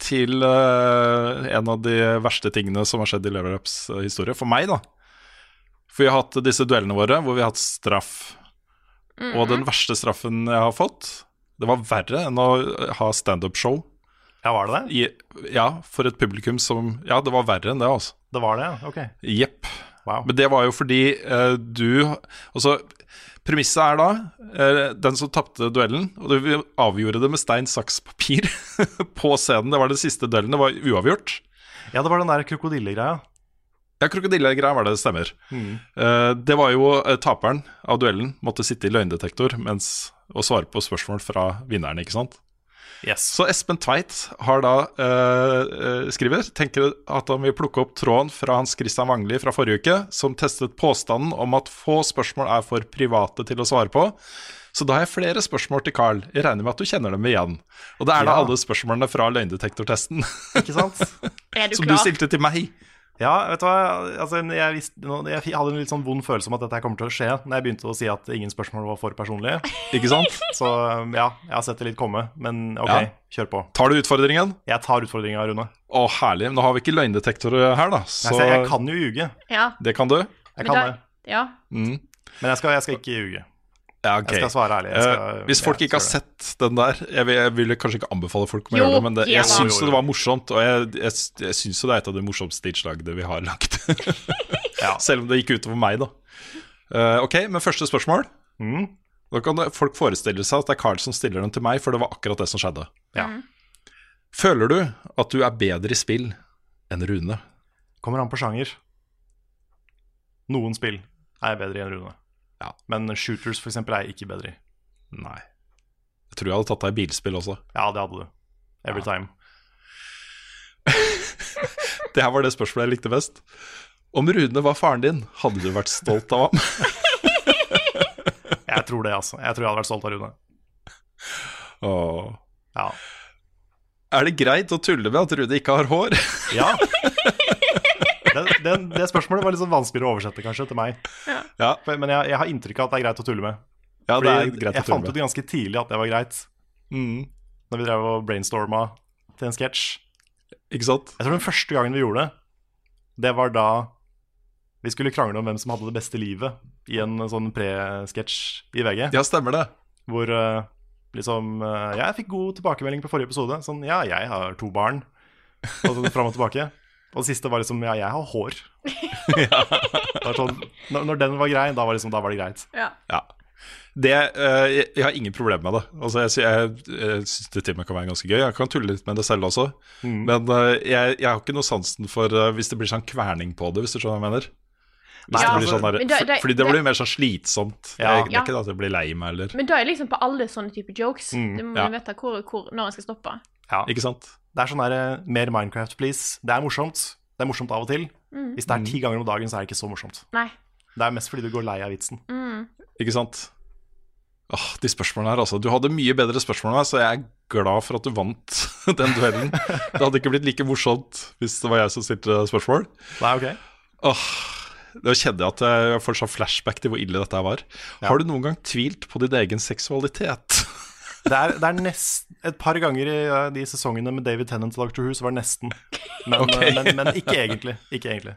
til uh, en av de verste tingene som har skjedd i Level Ups øh, historie. For meg, da. For vi har hatt disse duellene våre hvor vi har hatt straff. Og den verste straffen jeg har fått, det var verre enn å ha standup-show. Ja, var det det? Ja, for et publikum som Ja, det var verre enn det, altså. Det var det, ja. Ok. Jepp. Wow. Men det var jo fordi uh, du Altså, premisset er da uh, den som tapte duellen, og du avgjorde det med stein, saks, papir på scenen. Det var den siste duellen, det var uavgjort. Ja, det var den der krokodillegreia. Ja, krokodillegreia var det, det stemmer. Eh, det var jo taperen av duellen måtte sitte i løgndetektor mens, og svare på spørsmål fra vinneren, ikke sant? Yes. Så Espen Tveit har da eh, eh, skriver tenker at han vil plukke opp tråden fra Hans Christian Wangli fra forrige uke, som testet påstanden om at få spørsmål er for private til å svare på. Så da har jeg flere spørsmål til Carl. Jeg regner med at du kjenner dem igjen. Og det er da Ja. alle spørsmålene fra løgndetektortesten Ikke sant? Er du som du stilte til meg. Ja, vet du hva. Altså, jeg, visste, jeg hadde en litt sånn vond følelse om at dette kommer til å skje når jeg begynte å si at ingen spørsmål var for personlige. Ikke sant? Så um, ja, jeg har sett det litt komme. Men ok, Ja. kjør på. Tar du utfordringen? Jeg tar utfordringa, Rune. Å, herlig. Men Nå har vi ikke løgndetektor her, da. Så Altså, jeg kan jo ljuge. Ja. det kan du. Jeg men kan da- det. Ja. Mm. Men jeg skal, jeg skal ikke ljuge. Ja, okay. Jeg skal svare ærlig. Skal, uh, hvis folk ja, ikke har sett den der Jeg, vil, jeg ville kanskje ikke anbefale folk å gjøre det, men det, jeg ja, syns det var morsomt, og jeg, jeg, jeg syns jo det er et av de morsomste innslagene vi har lagt. Ja. Selv om det gikk utover meg, da. Uh, ok, men første spørsmål. Mm. Da kan folk forestille seg at det er Carl som stiller den til meg, for det var akkurat det som skjedde. Ja. Føler du at du er bedre i spill enn Rune? Kommer an på sjanger. Noen spill er jeg bedre i enn Rune. Ja. Men shooters for eksempel, er jeg ikke bedre i. Nei. Jeg tror jeg hadde tatt deg i bilspill også. Ja, det hadde du. Every time. Det her var det spørsmålet jeg likte best. Om Rune var faren din, hadde du vært stolt av ham? Jeg tror det, altså. Jeg tror jeg hadde vært stolt av Rune. Åh. Ja. Er det greit å tulle med at Rune ikke har hår? ja. Det, det, det spørsmålet var litt sånn vanskeligere å oversette kanskje til meg. Ja, For- Men jeg, jeg har inntrykk av at det er greit å tulle med. ja det Fordi er greit å jeg fant ut ganske tidlig at det var greit, Mm, når vi drev og brainstorma til en sketsj. ikke sant? Jeg tror den første gangen vi gjorde det, det var da vi skulle krangle om hvem som hadde det beste livet i en sånn pre-sketsj i VG. Ja, stemmer det. Hvor eh, liksom eh, Jeg fikk god tilbakemelding på forrige episode. Sånn ja, jeg har to barn. Og sånn fram og tilbake. Og det siste var liksom ja, jeg har hår. ja. sånn, når, når den var grei, da var, liksom, da var det greit. Ja. Ja. Det, eh, jeg, jeg har ingen problemer med det. Altså, jeg, jeg, jeg syns det til og med kan være ganske gøy. Jeg kan tulle litt med det selv også. Men eh, jeg, jeg har ikke noe sansen for eh, hvis det blir sånn kverning på det, hvis du skjønner hva jeg mener. Ja, det blir sånn der, da, da, fordi det blir mer sånn slitsomt. Ja. Det, det er ikke det at jeg blir lei meg, eller Men da er liksom på alle sånne typer jokes. Mm, du må ja. vite hvor, hvor, når en skal stoppe. Ja. Ikke sant? Det er sånn der eh, mer Minecraft, please. Det er morsomt. Det er morsomt av og til. Mm. Hvis det er ti ganger om dagen, så er det ikke så morsomt. Nei. Det er mest fordi du går lei av vitsen. Mm. Ikke sant? Åh, de spørsmålene her, altså. Du hadde mye bedre spørsmål enn meg, så jeg er glad for at du vant den duellen. Det hadde ikke blitt like morsomt hvis det var jeg som stilte spørsmål. Nei, ok. Åh, da kjenner jeg at jeg får sånn flashback til hvor ille dette her var. Ja. Har du noen gang tvilt på din egen seksualitet? Det er, det er nest, et par ganger i de sesongene med David Tennant og Doctor Who, så var det nesten. Men, okay. eh, men, men ikke egentlig. Ikke egentlig.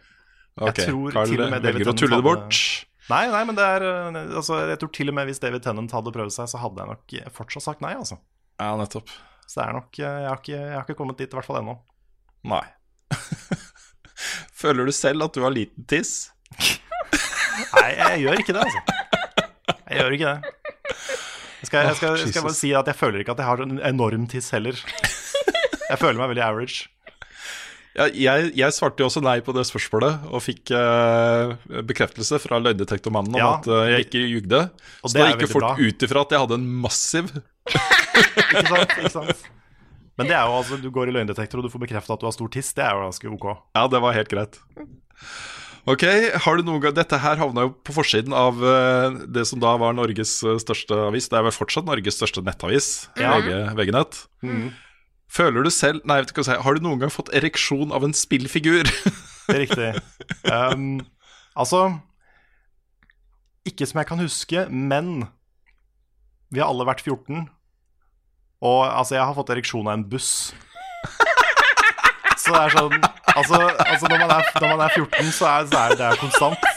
Okay. Jeg tror Carl til og med David velger å tulle det bort. Nei, nei, men det er eh, altså, Jeg tror til og med hvis David Tennant hadde prøvd seg, så hadde jeg nok eh, fortsatt sagt nei, altså. Ja, nettopp. Så det er nok Jeg har ikke, jeg har ikke kommet dit, i hvert fall ennå. Nei. Føler du selv at du har liten tiss? Nei, jeg gjør ikke det, altså. Jeg gjør ikke det. Jeg skal, jeg, skal, jeg skal bare si at jeg føler ikke at jeg har en enorm tiss heller. Jeg føler meg veldig average. Ja, jeg, jeg svarte jo også nei på det spørsmålet, og fikk eh, bekreftelse fra løgndetektormannen om Ja. at eh, jeg ikke jugde. Så da er gikk jo folk bra. ut ifra at jeg hadde en massiv Ikke sant? Ikke sant? Men det er jo altså, du går i løgndetektor og du får bekrefta at du har stor tiss. Det er jo ganske ok. Ja, det var helt greit. Ok, har du noen gang Dette her havna jo på forsiden av eh, det som da var Norges eh, største avis. Det er vel fortsatt Norges største nettavis, Ja. VG, VG-nett. Mm. Føler du selv Nei, vet ikke hva jeg si. Har du noen gang fått ereksjon av en spillfigur? Det er riktig. Um, altså Ikke som jeg kan huske, men vi har alle vært 14. Og altså, jeg har fått ereksjon av en buss. Så det er sånn Altså, altså når, man er, når man er 14, så er, så er det konstant.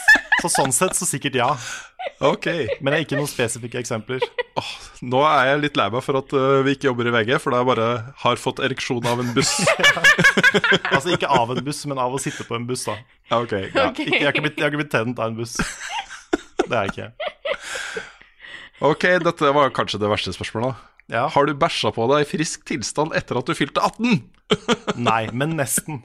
Så sånn sett så sikkert ja. Ok. Men det er ikke noen spesifikke eksempler. Nå er jeg litt lei meg for at uh, vi ikke jobber i VG, for da jeg bare har fått ereksjon av en buss. Altså ikke av en buss, men av å sitte på en buss, da. Ok. Ja. Ikke, jeg, har ikke blitt, jeg har ikke blitt tent av en buss. Det er jeg ikke. Ok, dette var kanskje det verste spørsmålet. Ja. Har du bæsja på deg i frisk tilstand etter at du fylte 18? Nei, men nesten.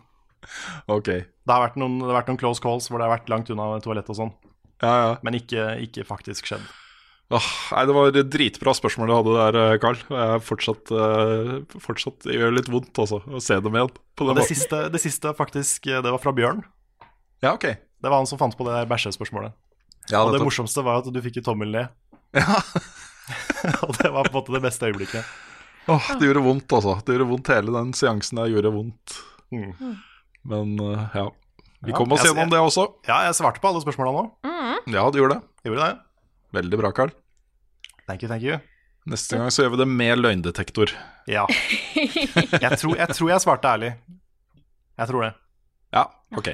Ok. Det har vært noen, det har vært noen close calls hvor det har vært langt unna toalett og sånn. Ja, ja. Men ikke, ikke faktisk skjedd. Åh, nei, det var et dritbra spørsmål du hadde der, eh, Carl. Jeg er fortsatt, eh, fortsatt det gjør litt vondt også, å se dem igjen på det siste, det siste faktisk, det var fra Bjørn. Ja, ok. Det var han som fant på det der bæsjespørsmålet. Ja, og det morsomste var at du fikk i tommel ned. Ja. og det var på en måte det beste øyeblikket. Åh, det gjorde vondt, altså. Det gjorde vondt hele den seansen der gjorde vondt. Mm. Men eh, ja. Vi Ja, kom oss gjennom det også. Ja, jeg svarte på alle spørsmåla nå. Ja, du gjorde det. Jeg gjorde det. Veldig bra, Carl. Thank you, thank you. Neste gang så gjør vi det med løgndetektor. Ja. Jeg tror jeg, tror jeg svarte ærlig. Jeg tror det. Ja, ok.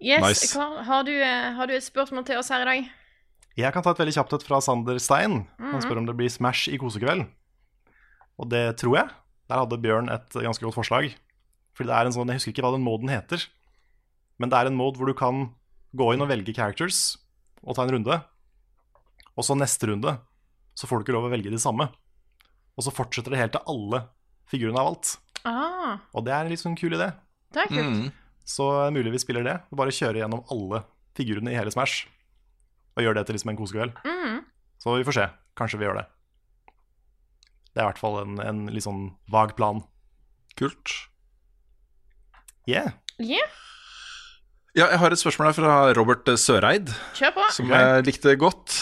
Yes, Nice. Carl, har, du, eh, har du et spørsmål til oss her i dag? Jeg kan ta et veldig kjapt et fra Sander Stein. Han Mhm. spør om det blir Smash i kosekveld. Og det tror jeg. Der hadde Bjørn et ganske godt forslag. Fordi det er en sånn, Jeg husker ikke hva den moden heter. Men det er en mode hvor du kan gå inn og velge characters og ta en runde. Og så neste runde så får du ikke lov å velge de samme. Og så fortsetter det helt til alle figurene har valgt. Ah, Og det er en litt sånn kul idé. det er kult. Mm. Så er det mulig vi spiller det. Vi bare kjører gjennom alle figurene i hele Smash. Og gjør det til liksom en kosekveld. Mm. Så vi får se. Kanskje vi gjør det. Det er i hvert fall en, en litt sånn vag plan. Kult. Yeah. Yeah, Ja, jeg har et spørsmål her fra Robert Søreid, kjør på. som jeg likte godt.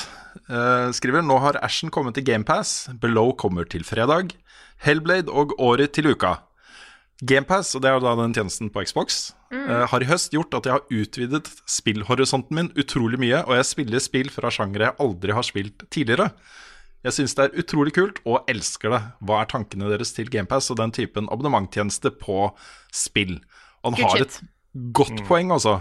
Uh, skriver nå har Ashen kommet til GamePass, Below kommer til fredag, Hellblade og Året til uka. GamePass, og det er jo da den tjenesten på Xbox, eh, har i høst gjort at jeg har utvidet spillhorisonten min utrolig mye, og jeg spiller spill fra sjangere jeg aldri har spilt tidligere. Jeg syns det er utrolig kult, og elsker det. Hva er tankene deres til GamePass og den typen abonnementtjeneste på spill? Han Good har shit. et godt poeng, altså.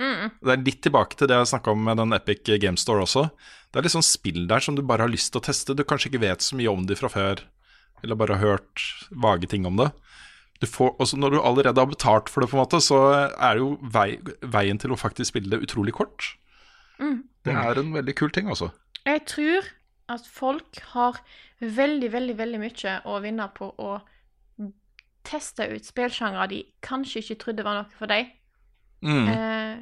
Det er litt tilbake til det jeg snakka om med den Epic Game Store også. Det er litt sånn spill der som du bare har lyst til å teste. Du kanskje ikke vet så mye om de fra før, eller bare har hørt vage ting om det. Du får, også når du allerede har betalt for det, på en måte, så er jo vei, veien til å faktisk spille det utrolig kort. Det er en veldig kul ting, altså. Jeg tror at folk har veldig, veldig, veldig mye å vinne på å teste ut spillsjangre de kanskje ikke trodde var noe for deg. Mm. Eh,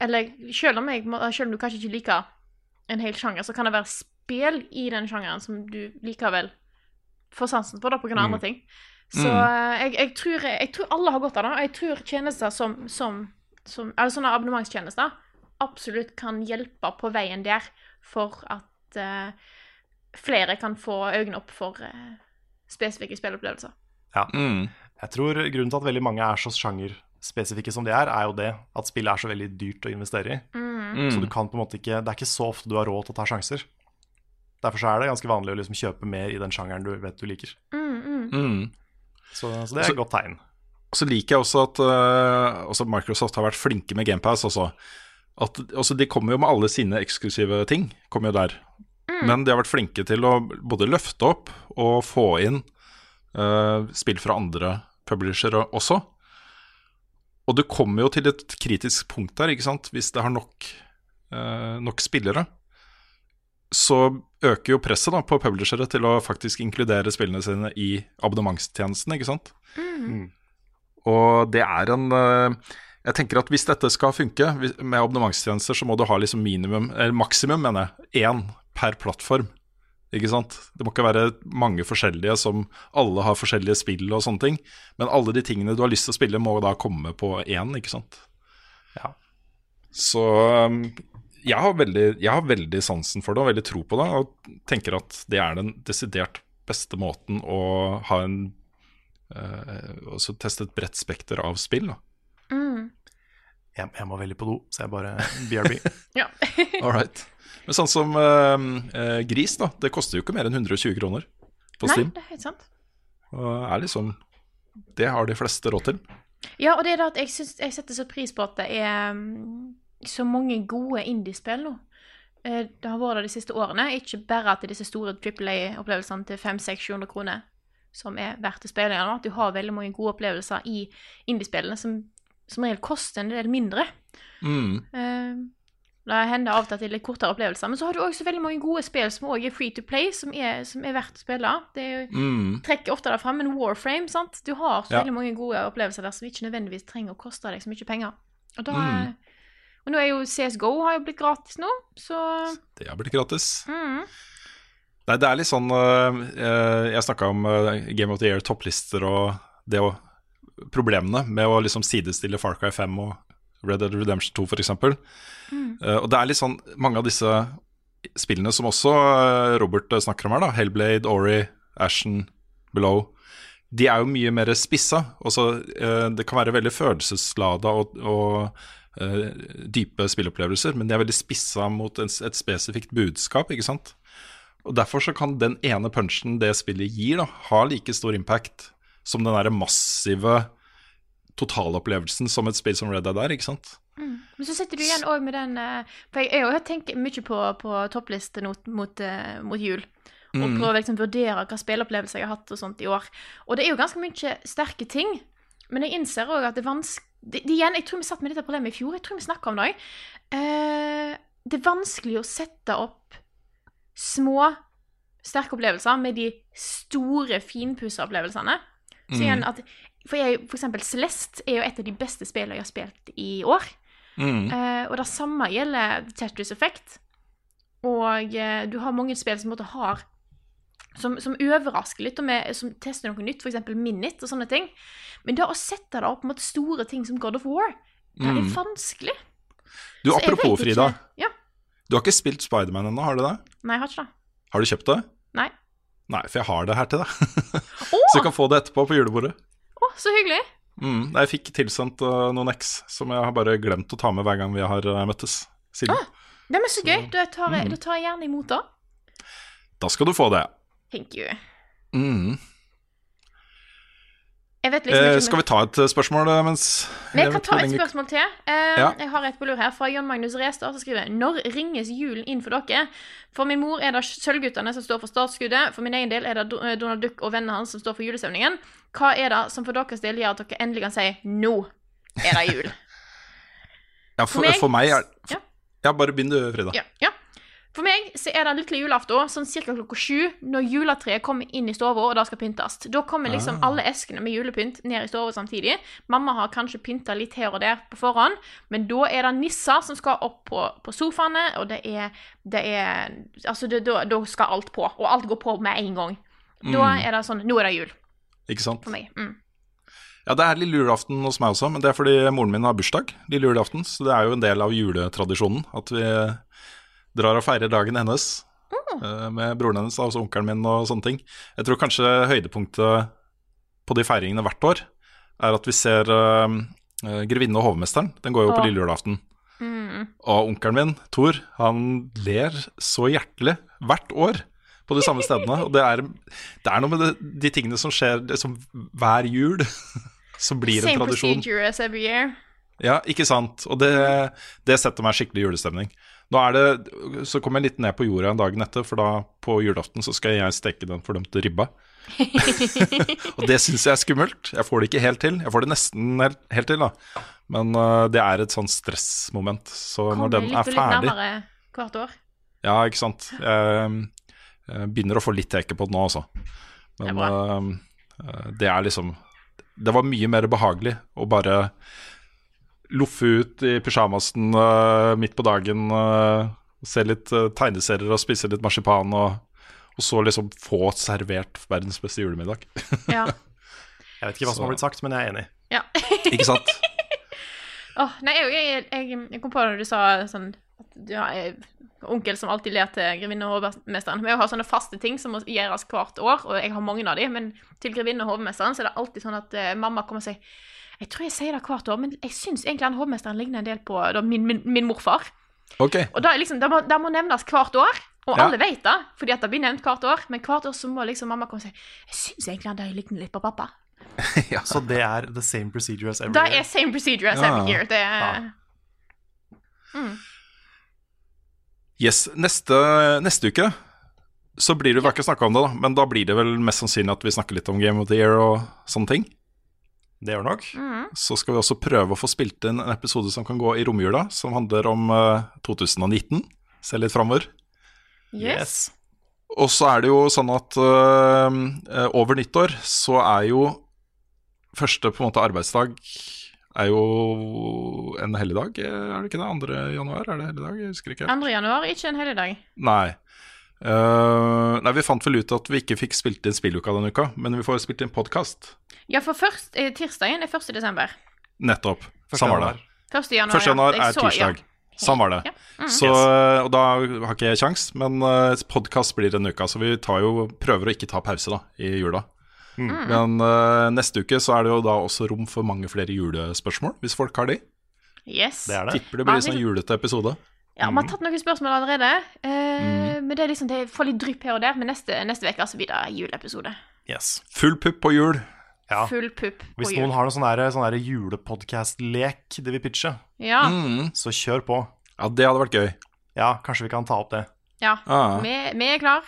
Eller selv om, jeg, selv om du kanskje ikke liker en hel sjanger, så kan det være spill i den sjangeren som du likevel får sansen for, da, på grunn av Mm. andre ting. Så mm. jeg, jeg, tror, jeg tror alle har godt av det. Jeg tror tjenester som, som, som Eller sånne abonnementstjenester absolutt kan hjelpe på veien der for at uh, flere kan få øynene opp for uh, spesifikke spilleopplevelser. Ja. Mm. Jeg tror grunnen til at veldig mange er så sjangerspesifikke som de er, er jo det at spillet er så veldig dyrt å investere i. Mm. Så du kan på en måte ikke Det er ikke så ofte du har råd til å ta sjanser. Derfor så er det ganske vanlig å liksom kjøpe mer i den sjangeren du vet du liker. Mm, mm. Mm. Så, så det er Så- et godt tegn. Så liker jeg også at uh, også Microsoft har vært flinke med GamePass også. At, altså de kommer jo med alle sine eksklusive ting, kommer jo der. Men de har vært flinke til å både løfte opp og få inn spill fra andre publishere også. Og du kommer jo til et kritisk punkt der, ikke sant. Hvis det har nok, eh, nok spillere, så øker jo presset da på publishere til å faktisk inkludere spillene sine i abonnementstjenesten, ikke sant. Og det er en eh, Jeg tenker at hvis dette skal funke med abonnementstjenester, så må du ha liksom minimum, eller maksimum, mener jeg, én per plattform. Ikke sant? Det må ikke være mange forskjellige som alle har forskjellige spill og sånne ting. Men alle de tingene du har lyst til å spille, må da komme på én, ikke sant. Ja. Så um, jeg har, veldig, jeg har veldig sansen for det og veldig tro på det. Og tenker at det er den desidert beste måten å ha en uh, Også teste et bredt spekter av spill. Da. Mm. Jeg, jeg må veldig på do, så jeg bare BRB. Ja. All right. Men sånn som eh, gris, da. Det koster jo ikke mer enn 120 kroner på Nei, det er helt sant. Og er liksom Det har de fleste råd til. Ja, og det er det at jeg, synes, jeg setter så pris på at det er mm, så mange gode indiespill nå. Eh, Det har vært det de siste årene. Ikke bare at det er disse store Triple A-opplevelsene til 500-700 kroner som er verdt å spille gjennom. At du har veldig mange gode opplevelser i indiespillene som som regel koster en del mindre. Mm. Det hender av og til at det er litt kortere opplevelser. Men så har du også veldig mange gode spill som også er free to play, som er, som er verdt å spille. Det jo Mm. trekker ofte det fram, men Warframe, sant? Du har så Ja. veldig mange gode opplevelser der som ikke nødvendigvis trenger å koste deg så mye penger. Og da Mm. Og nå er jo CSGO har jo blitt gratis nå, så Det har blitt gratis. mm. Nei, det er litt sånn øh, øh, Jeg snakka om øh, Game of the Year topplister og det å Problemene med å liksom sidestille Far Cry 5 og Red Dead Redemption 2 f.eks. Mm. Uh, og det er litt sånn mange av disse spillene som også øh, Robert øh, snakker om her, da, Hellblade, Ori, Ashen, Below, de er jo mye mer spissa. Også, uh, det kan være veldig følelseslada og, og uh, dype spilleopplevelser, men de er veldig spissa mot en, et spesifikt budskap, ikke sant? Og Derfor så kan den ene punchen det spillet gir, da, ha like stor impact som den der massive totalopplevelsen som et spill som Red Dead er, ikke sant? Men så sitter du igjen òg med den eh, For jeg, jeg, tenker mye på, på topplisten mot, mot, eh, mot jul. Og Mm. prøver liksom vurdere hva spilleopplevelser jeg har hatt og sånt i år. Og det er jo ganske mye sterke ting. Men jeg innser òg at det er vanskelig det, det igjen, Jeg tror vi satt med dette problemet i fjor. Jeg tror vi snakka om det òg. Eh, det er vanskelig å sette opp små, sterke opplevelser med de store, finpussa opplevelsene. Så igjen at For jeg, for eksempel Celeste er jo et av de beste spillene jeg har spilt i år. Mm. Uh, og det samme gjelder Tetris Effect. Og uh, du har mange spill som måte har som, som overrasker litt, og med, som tester noe nytt, f.eks. Minute og sånne ting. Men det å sette det opp mot store ting som God of War, det er Mm. vanskelig. Du, Så apropos Frida, Ja. du har ikke spilt Spiderman ennå, har du det? Nei, jeg har ikke det. Har du kjøpt det? Nei. Nei, for jeg har det her til deg. Så du kan få det etterpå på julebordet. Så hyggelig! Mm, jeg fikk tilsendt uh, noen X som jeg har bare glemt å ta med hver gang vi har uh, møttes siden. Det er så gøy. Da tar jeg, Mm. da tar jeg gjerne imot da. Da skal du få det. Thank you. Mm. Liksom Eh, skal vi ta et uh, spørsmål mens Vi kan ta et spørsmål til. Eh, Ja. Jeg har et på lur her fra John Magnus Restad, som skriver Når ringes julen inn for dere? For min mor er det Sølvguttene som står for startskuddet. For min egen del er det eh, Donald Duck og vennene hans som står for julestemningen. Hva er det som for deres del gjør at dere endelig kan si nå er det jul? Ja, for, meg- for meg er Ja. Ja, bare begynn du, Frida. Ja, ja. For meg så er den lille julaften sånn ca. klokka sju, når juletreet kommer inn i stua og det skal pyntes. Da kommer liksom Ah. alle eskene med julepynt ned i stua samtidig. Mamma har kanskje pynta litt her og der på forhånd, men da er det nisser som skal opp på, på sofaene, og det er, det er Altså, da, da skal alt på, og alt går på med en gang. Da Mm. er det sånn Nå er det jul Ikke sant? for meg. Mm. Ja, det er lille julaften hos meg også, men det er fordi moren min har bursdag lille julaften. Så det er jo en del av juletradisjonen at vi drar og feirer dagen hennes Mm. med broren hennes, altså onkelen min og sånne ting. Jeg tror kanskje høydepunktet på de feiringene hvert år er at vi ser uh, 'Grevinne og hovmesteren'. Den går jo på lille julaften. Mm. Og onkelen min, Thor, han ler så hjertelig hvert år på de samme stedene. Og det er, det er noe med det, de tingene som skjer liksom, hver jul, som blir en Same tradisjon. procedure as every year. Ja, ikke sant. Og det, det setter meg skikkelig julestemning. Nå er det, Så kommer jeg litt ned på jorda en dagen etter, for da på julaften så skal jeg steke den fordømte ribba. og det syns jeg er skummelt. Jeg får det ikke helt til. Jeg får det nesten helt, helt til, da. Men uh, det er et sånn stressmoment. Så Kommer når den litt er og litt ferdig nærmere hvert år. Ja, ikke sant. Jeg, jeg begynner å få litt teke på det nå, altså. Det er Men øh, det er liksom Det var mye mer behagelig å bare loffe ut i pysjamasen midt på dagen, se litt tegneserier og spise litt marsipan, og, og så liksom få servert verdens beste julemiddag. Ja. Jeg vet ikke hva som har blitt sagt, men jeg er enig. ja. ikke sant? Oh, nei, jeg, jeg, jeg, kom på det du sa sånn at du har en onkel som alltid ler til grevinne og hovmesteren. Vi har sånne faste ting som må gjøres hvert år, og jeg har mange av dem. men til grevinne og hovmesteren så er det alltid sånn at uh, mamma kommer og sier Jeg tror jeg sier det hvert år, men jeg syns egentlig han hovmesteren ligner en del på da, min, min, min morfar. Okay. Og da er liksom, det må, det må nevnes hvert år. Og Ja. alle vet det, fordi at det blir nevnt hvert år. Men hvert år så må liksom mamma komme og si Jeg syns egentlig han der ligner litt på pappa. ja, Så det er the same procedure as every Det year. er same procedure as Ja. every year. Det er Ja. mm. Yes, neste, neste uke så blir det, Vi har ikke snakka om det, da, men da blir det vel mest sannsynlig at vi snakker litt om Game of the Year og sånne ting. Det gjør nok. Mm. Så skal vi også prøve å få spilt inn en episode som kan gå i romjula, som handler om uh, 2019. Se litt framover. Yes. Og så er det jo sånn at uh, eh, over nyttår så er jo første på en måte arbeidsdag er jo en helligdag, er det ikke det? 2. januar, er det helligdag? Jeg husker ikke. 2. januar, ikke en helligdag. Nei. Uh, nei, vi fant vel ut at vi ikke fikk spilt inn spilluka denne uka, men vi får spilt inn podkast. Ja, for først, eh, tirsdagen er 1. desember. Nettopp. Første Sånn var det. 1. januar, 1. januar ja. Er så- tirsdag. Ja. Sånn var det. Ja. Mm. Så, og da har ikke jeg kjangs, men podkast blir denne uka, så vi tar jo, prøver å ikke ta pause da, i jula. Mm. Men uh, neste uke så er det jo da også rom for mange flere julespørsmål, hvis folk har de. Yes. Det er det. Tipper det blir sånn julete episode. Ja, Vi har tatt noen spørsmål allerede. Eh, Mm. Men det er liksom, det får litt drypp her og der. Men neste, neste uke så blir det juleepisode. Yes. Full pupp på jul. Ja. Full pupp på Hvis jul. noen har noen sånn sånn julepodkast-lek de vil pitche, Ja. Mm. så kjør på. Ja, det hadde vært gøy. Ja, kanskje vi kan ta opp det. ja. Ah. Vi, vi er klar.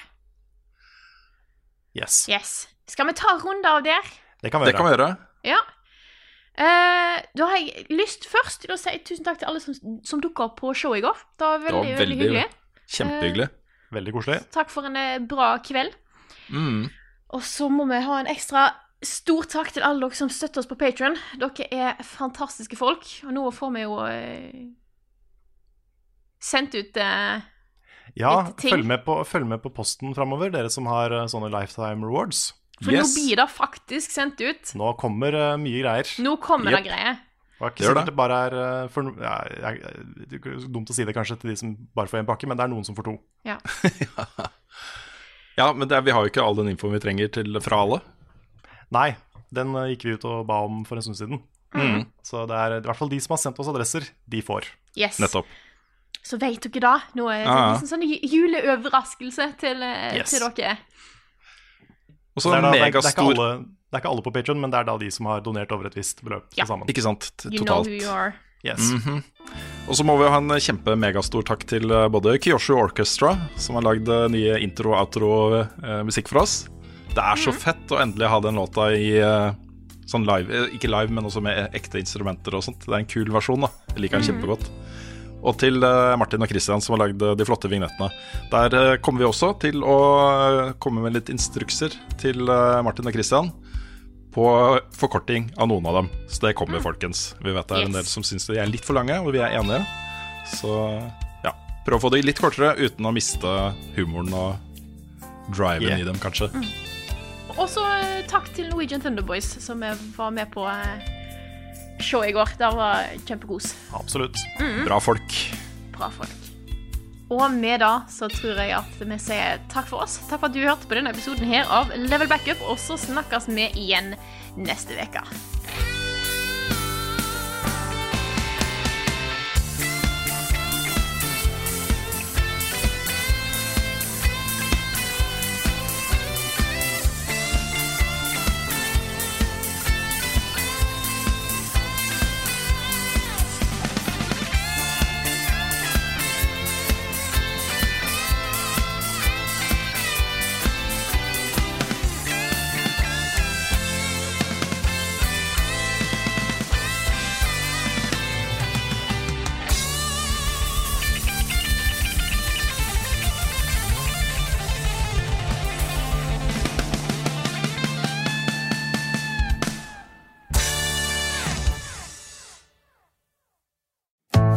Yes. Yes. Skal vi ta en runde av der? Det kan vi Det gjøre. kan vi gjøre. Ja. Uh, da har jeg lyst først til å si tusen takk til alle som, som dukka opp på show i går. Det var Det veldig, var veldig, hyggelig. Kjempehyggelig. Veldig koselig. Takk for en eh, bra kveld. Mm. Og så må vi ha en ekstra stor takk til alle dere som støtter oss på Patron. Dere er fantastiske folk, og nå får vi jo sendt ut Ja, følg med, på, følg med på posten framover, dere som har sånne Lifetime Rewards. For nå blir det faktisk sendt ut. Nå kommer uh, mye greier. Nå kommer yep. det greier. Det var ikke sikkert det. det bare er uh, for, ja, jeg, Det er dumt å si det kanskje til de som bare får én pakke, men det er noen som får to. Ja. Ja, men det er, vi har jo ikke all den infoen vi trenger til fra alle. Nei, den uh, gikk vi ut og ba om for en stund siden. Mm. Så det er i hvert fall de som har sendt oss adresser, de får. Yes. Nettopp. Så vet dere da. Nå er det ah, ja. en sånn juleoverraskelse til, Yes. til dere. Og så det, er det, det, er ikke alle, på Patreon, men det er da de som har donert over et visst beløp Ja. til sammen. Ikke sant? totalt. You know who you are. Yes. Mhm. Og så må vi ha en kjempe-megastor takk til eh, både Kyoshu Orchestra, som har lagd eh, nye intro- og outro-musikk for oss. Det er så fett å endelig ha den låta i eh, sånn live eh, Ikke live, men også med ekte instrumenter og sånt. Det er en kul versjon, da. Jeg liker den kjempegodt. Og til eh, Martin og Christian som har lagd eh, de flotte vignettene. Der eh, kommer vi også til å komme med litt instrukser til Martin og Christian. På forkorting av noen av dem. Så det kommer, folkens. Vi vet det er en del som syns de er litt for lange, og vi er enige. Så ja, prøv å få de litt kortere uten å miste humoren og driven Yeah. i dem, kanskje. Og så eh, takk til Norwegian Thunderboys, som var med på showet i går. Det var kjempekos. Absolutt. Bra folk. Bra folk. Og med da så tror jeg at vi sier takk for oss. Takk for at du hørte på denne episoden her av Level Backup, og så snakkes vi igjen neste uke.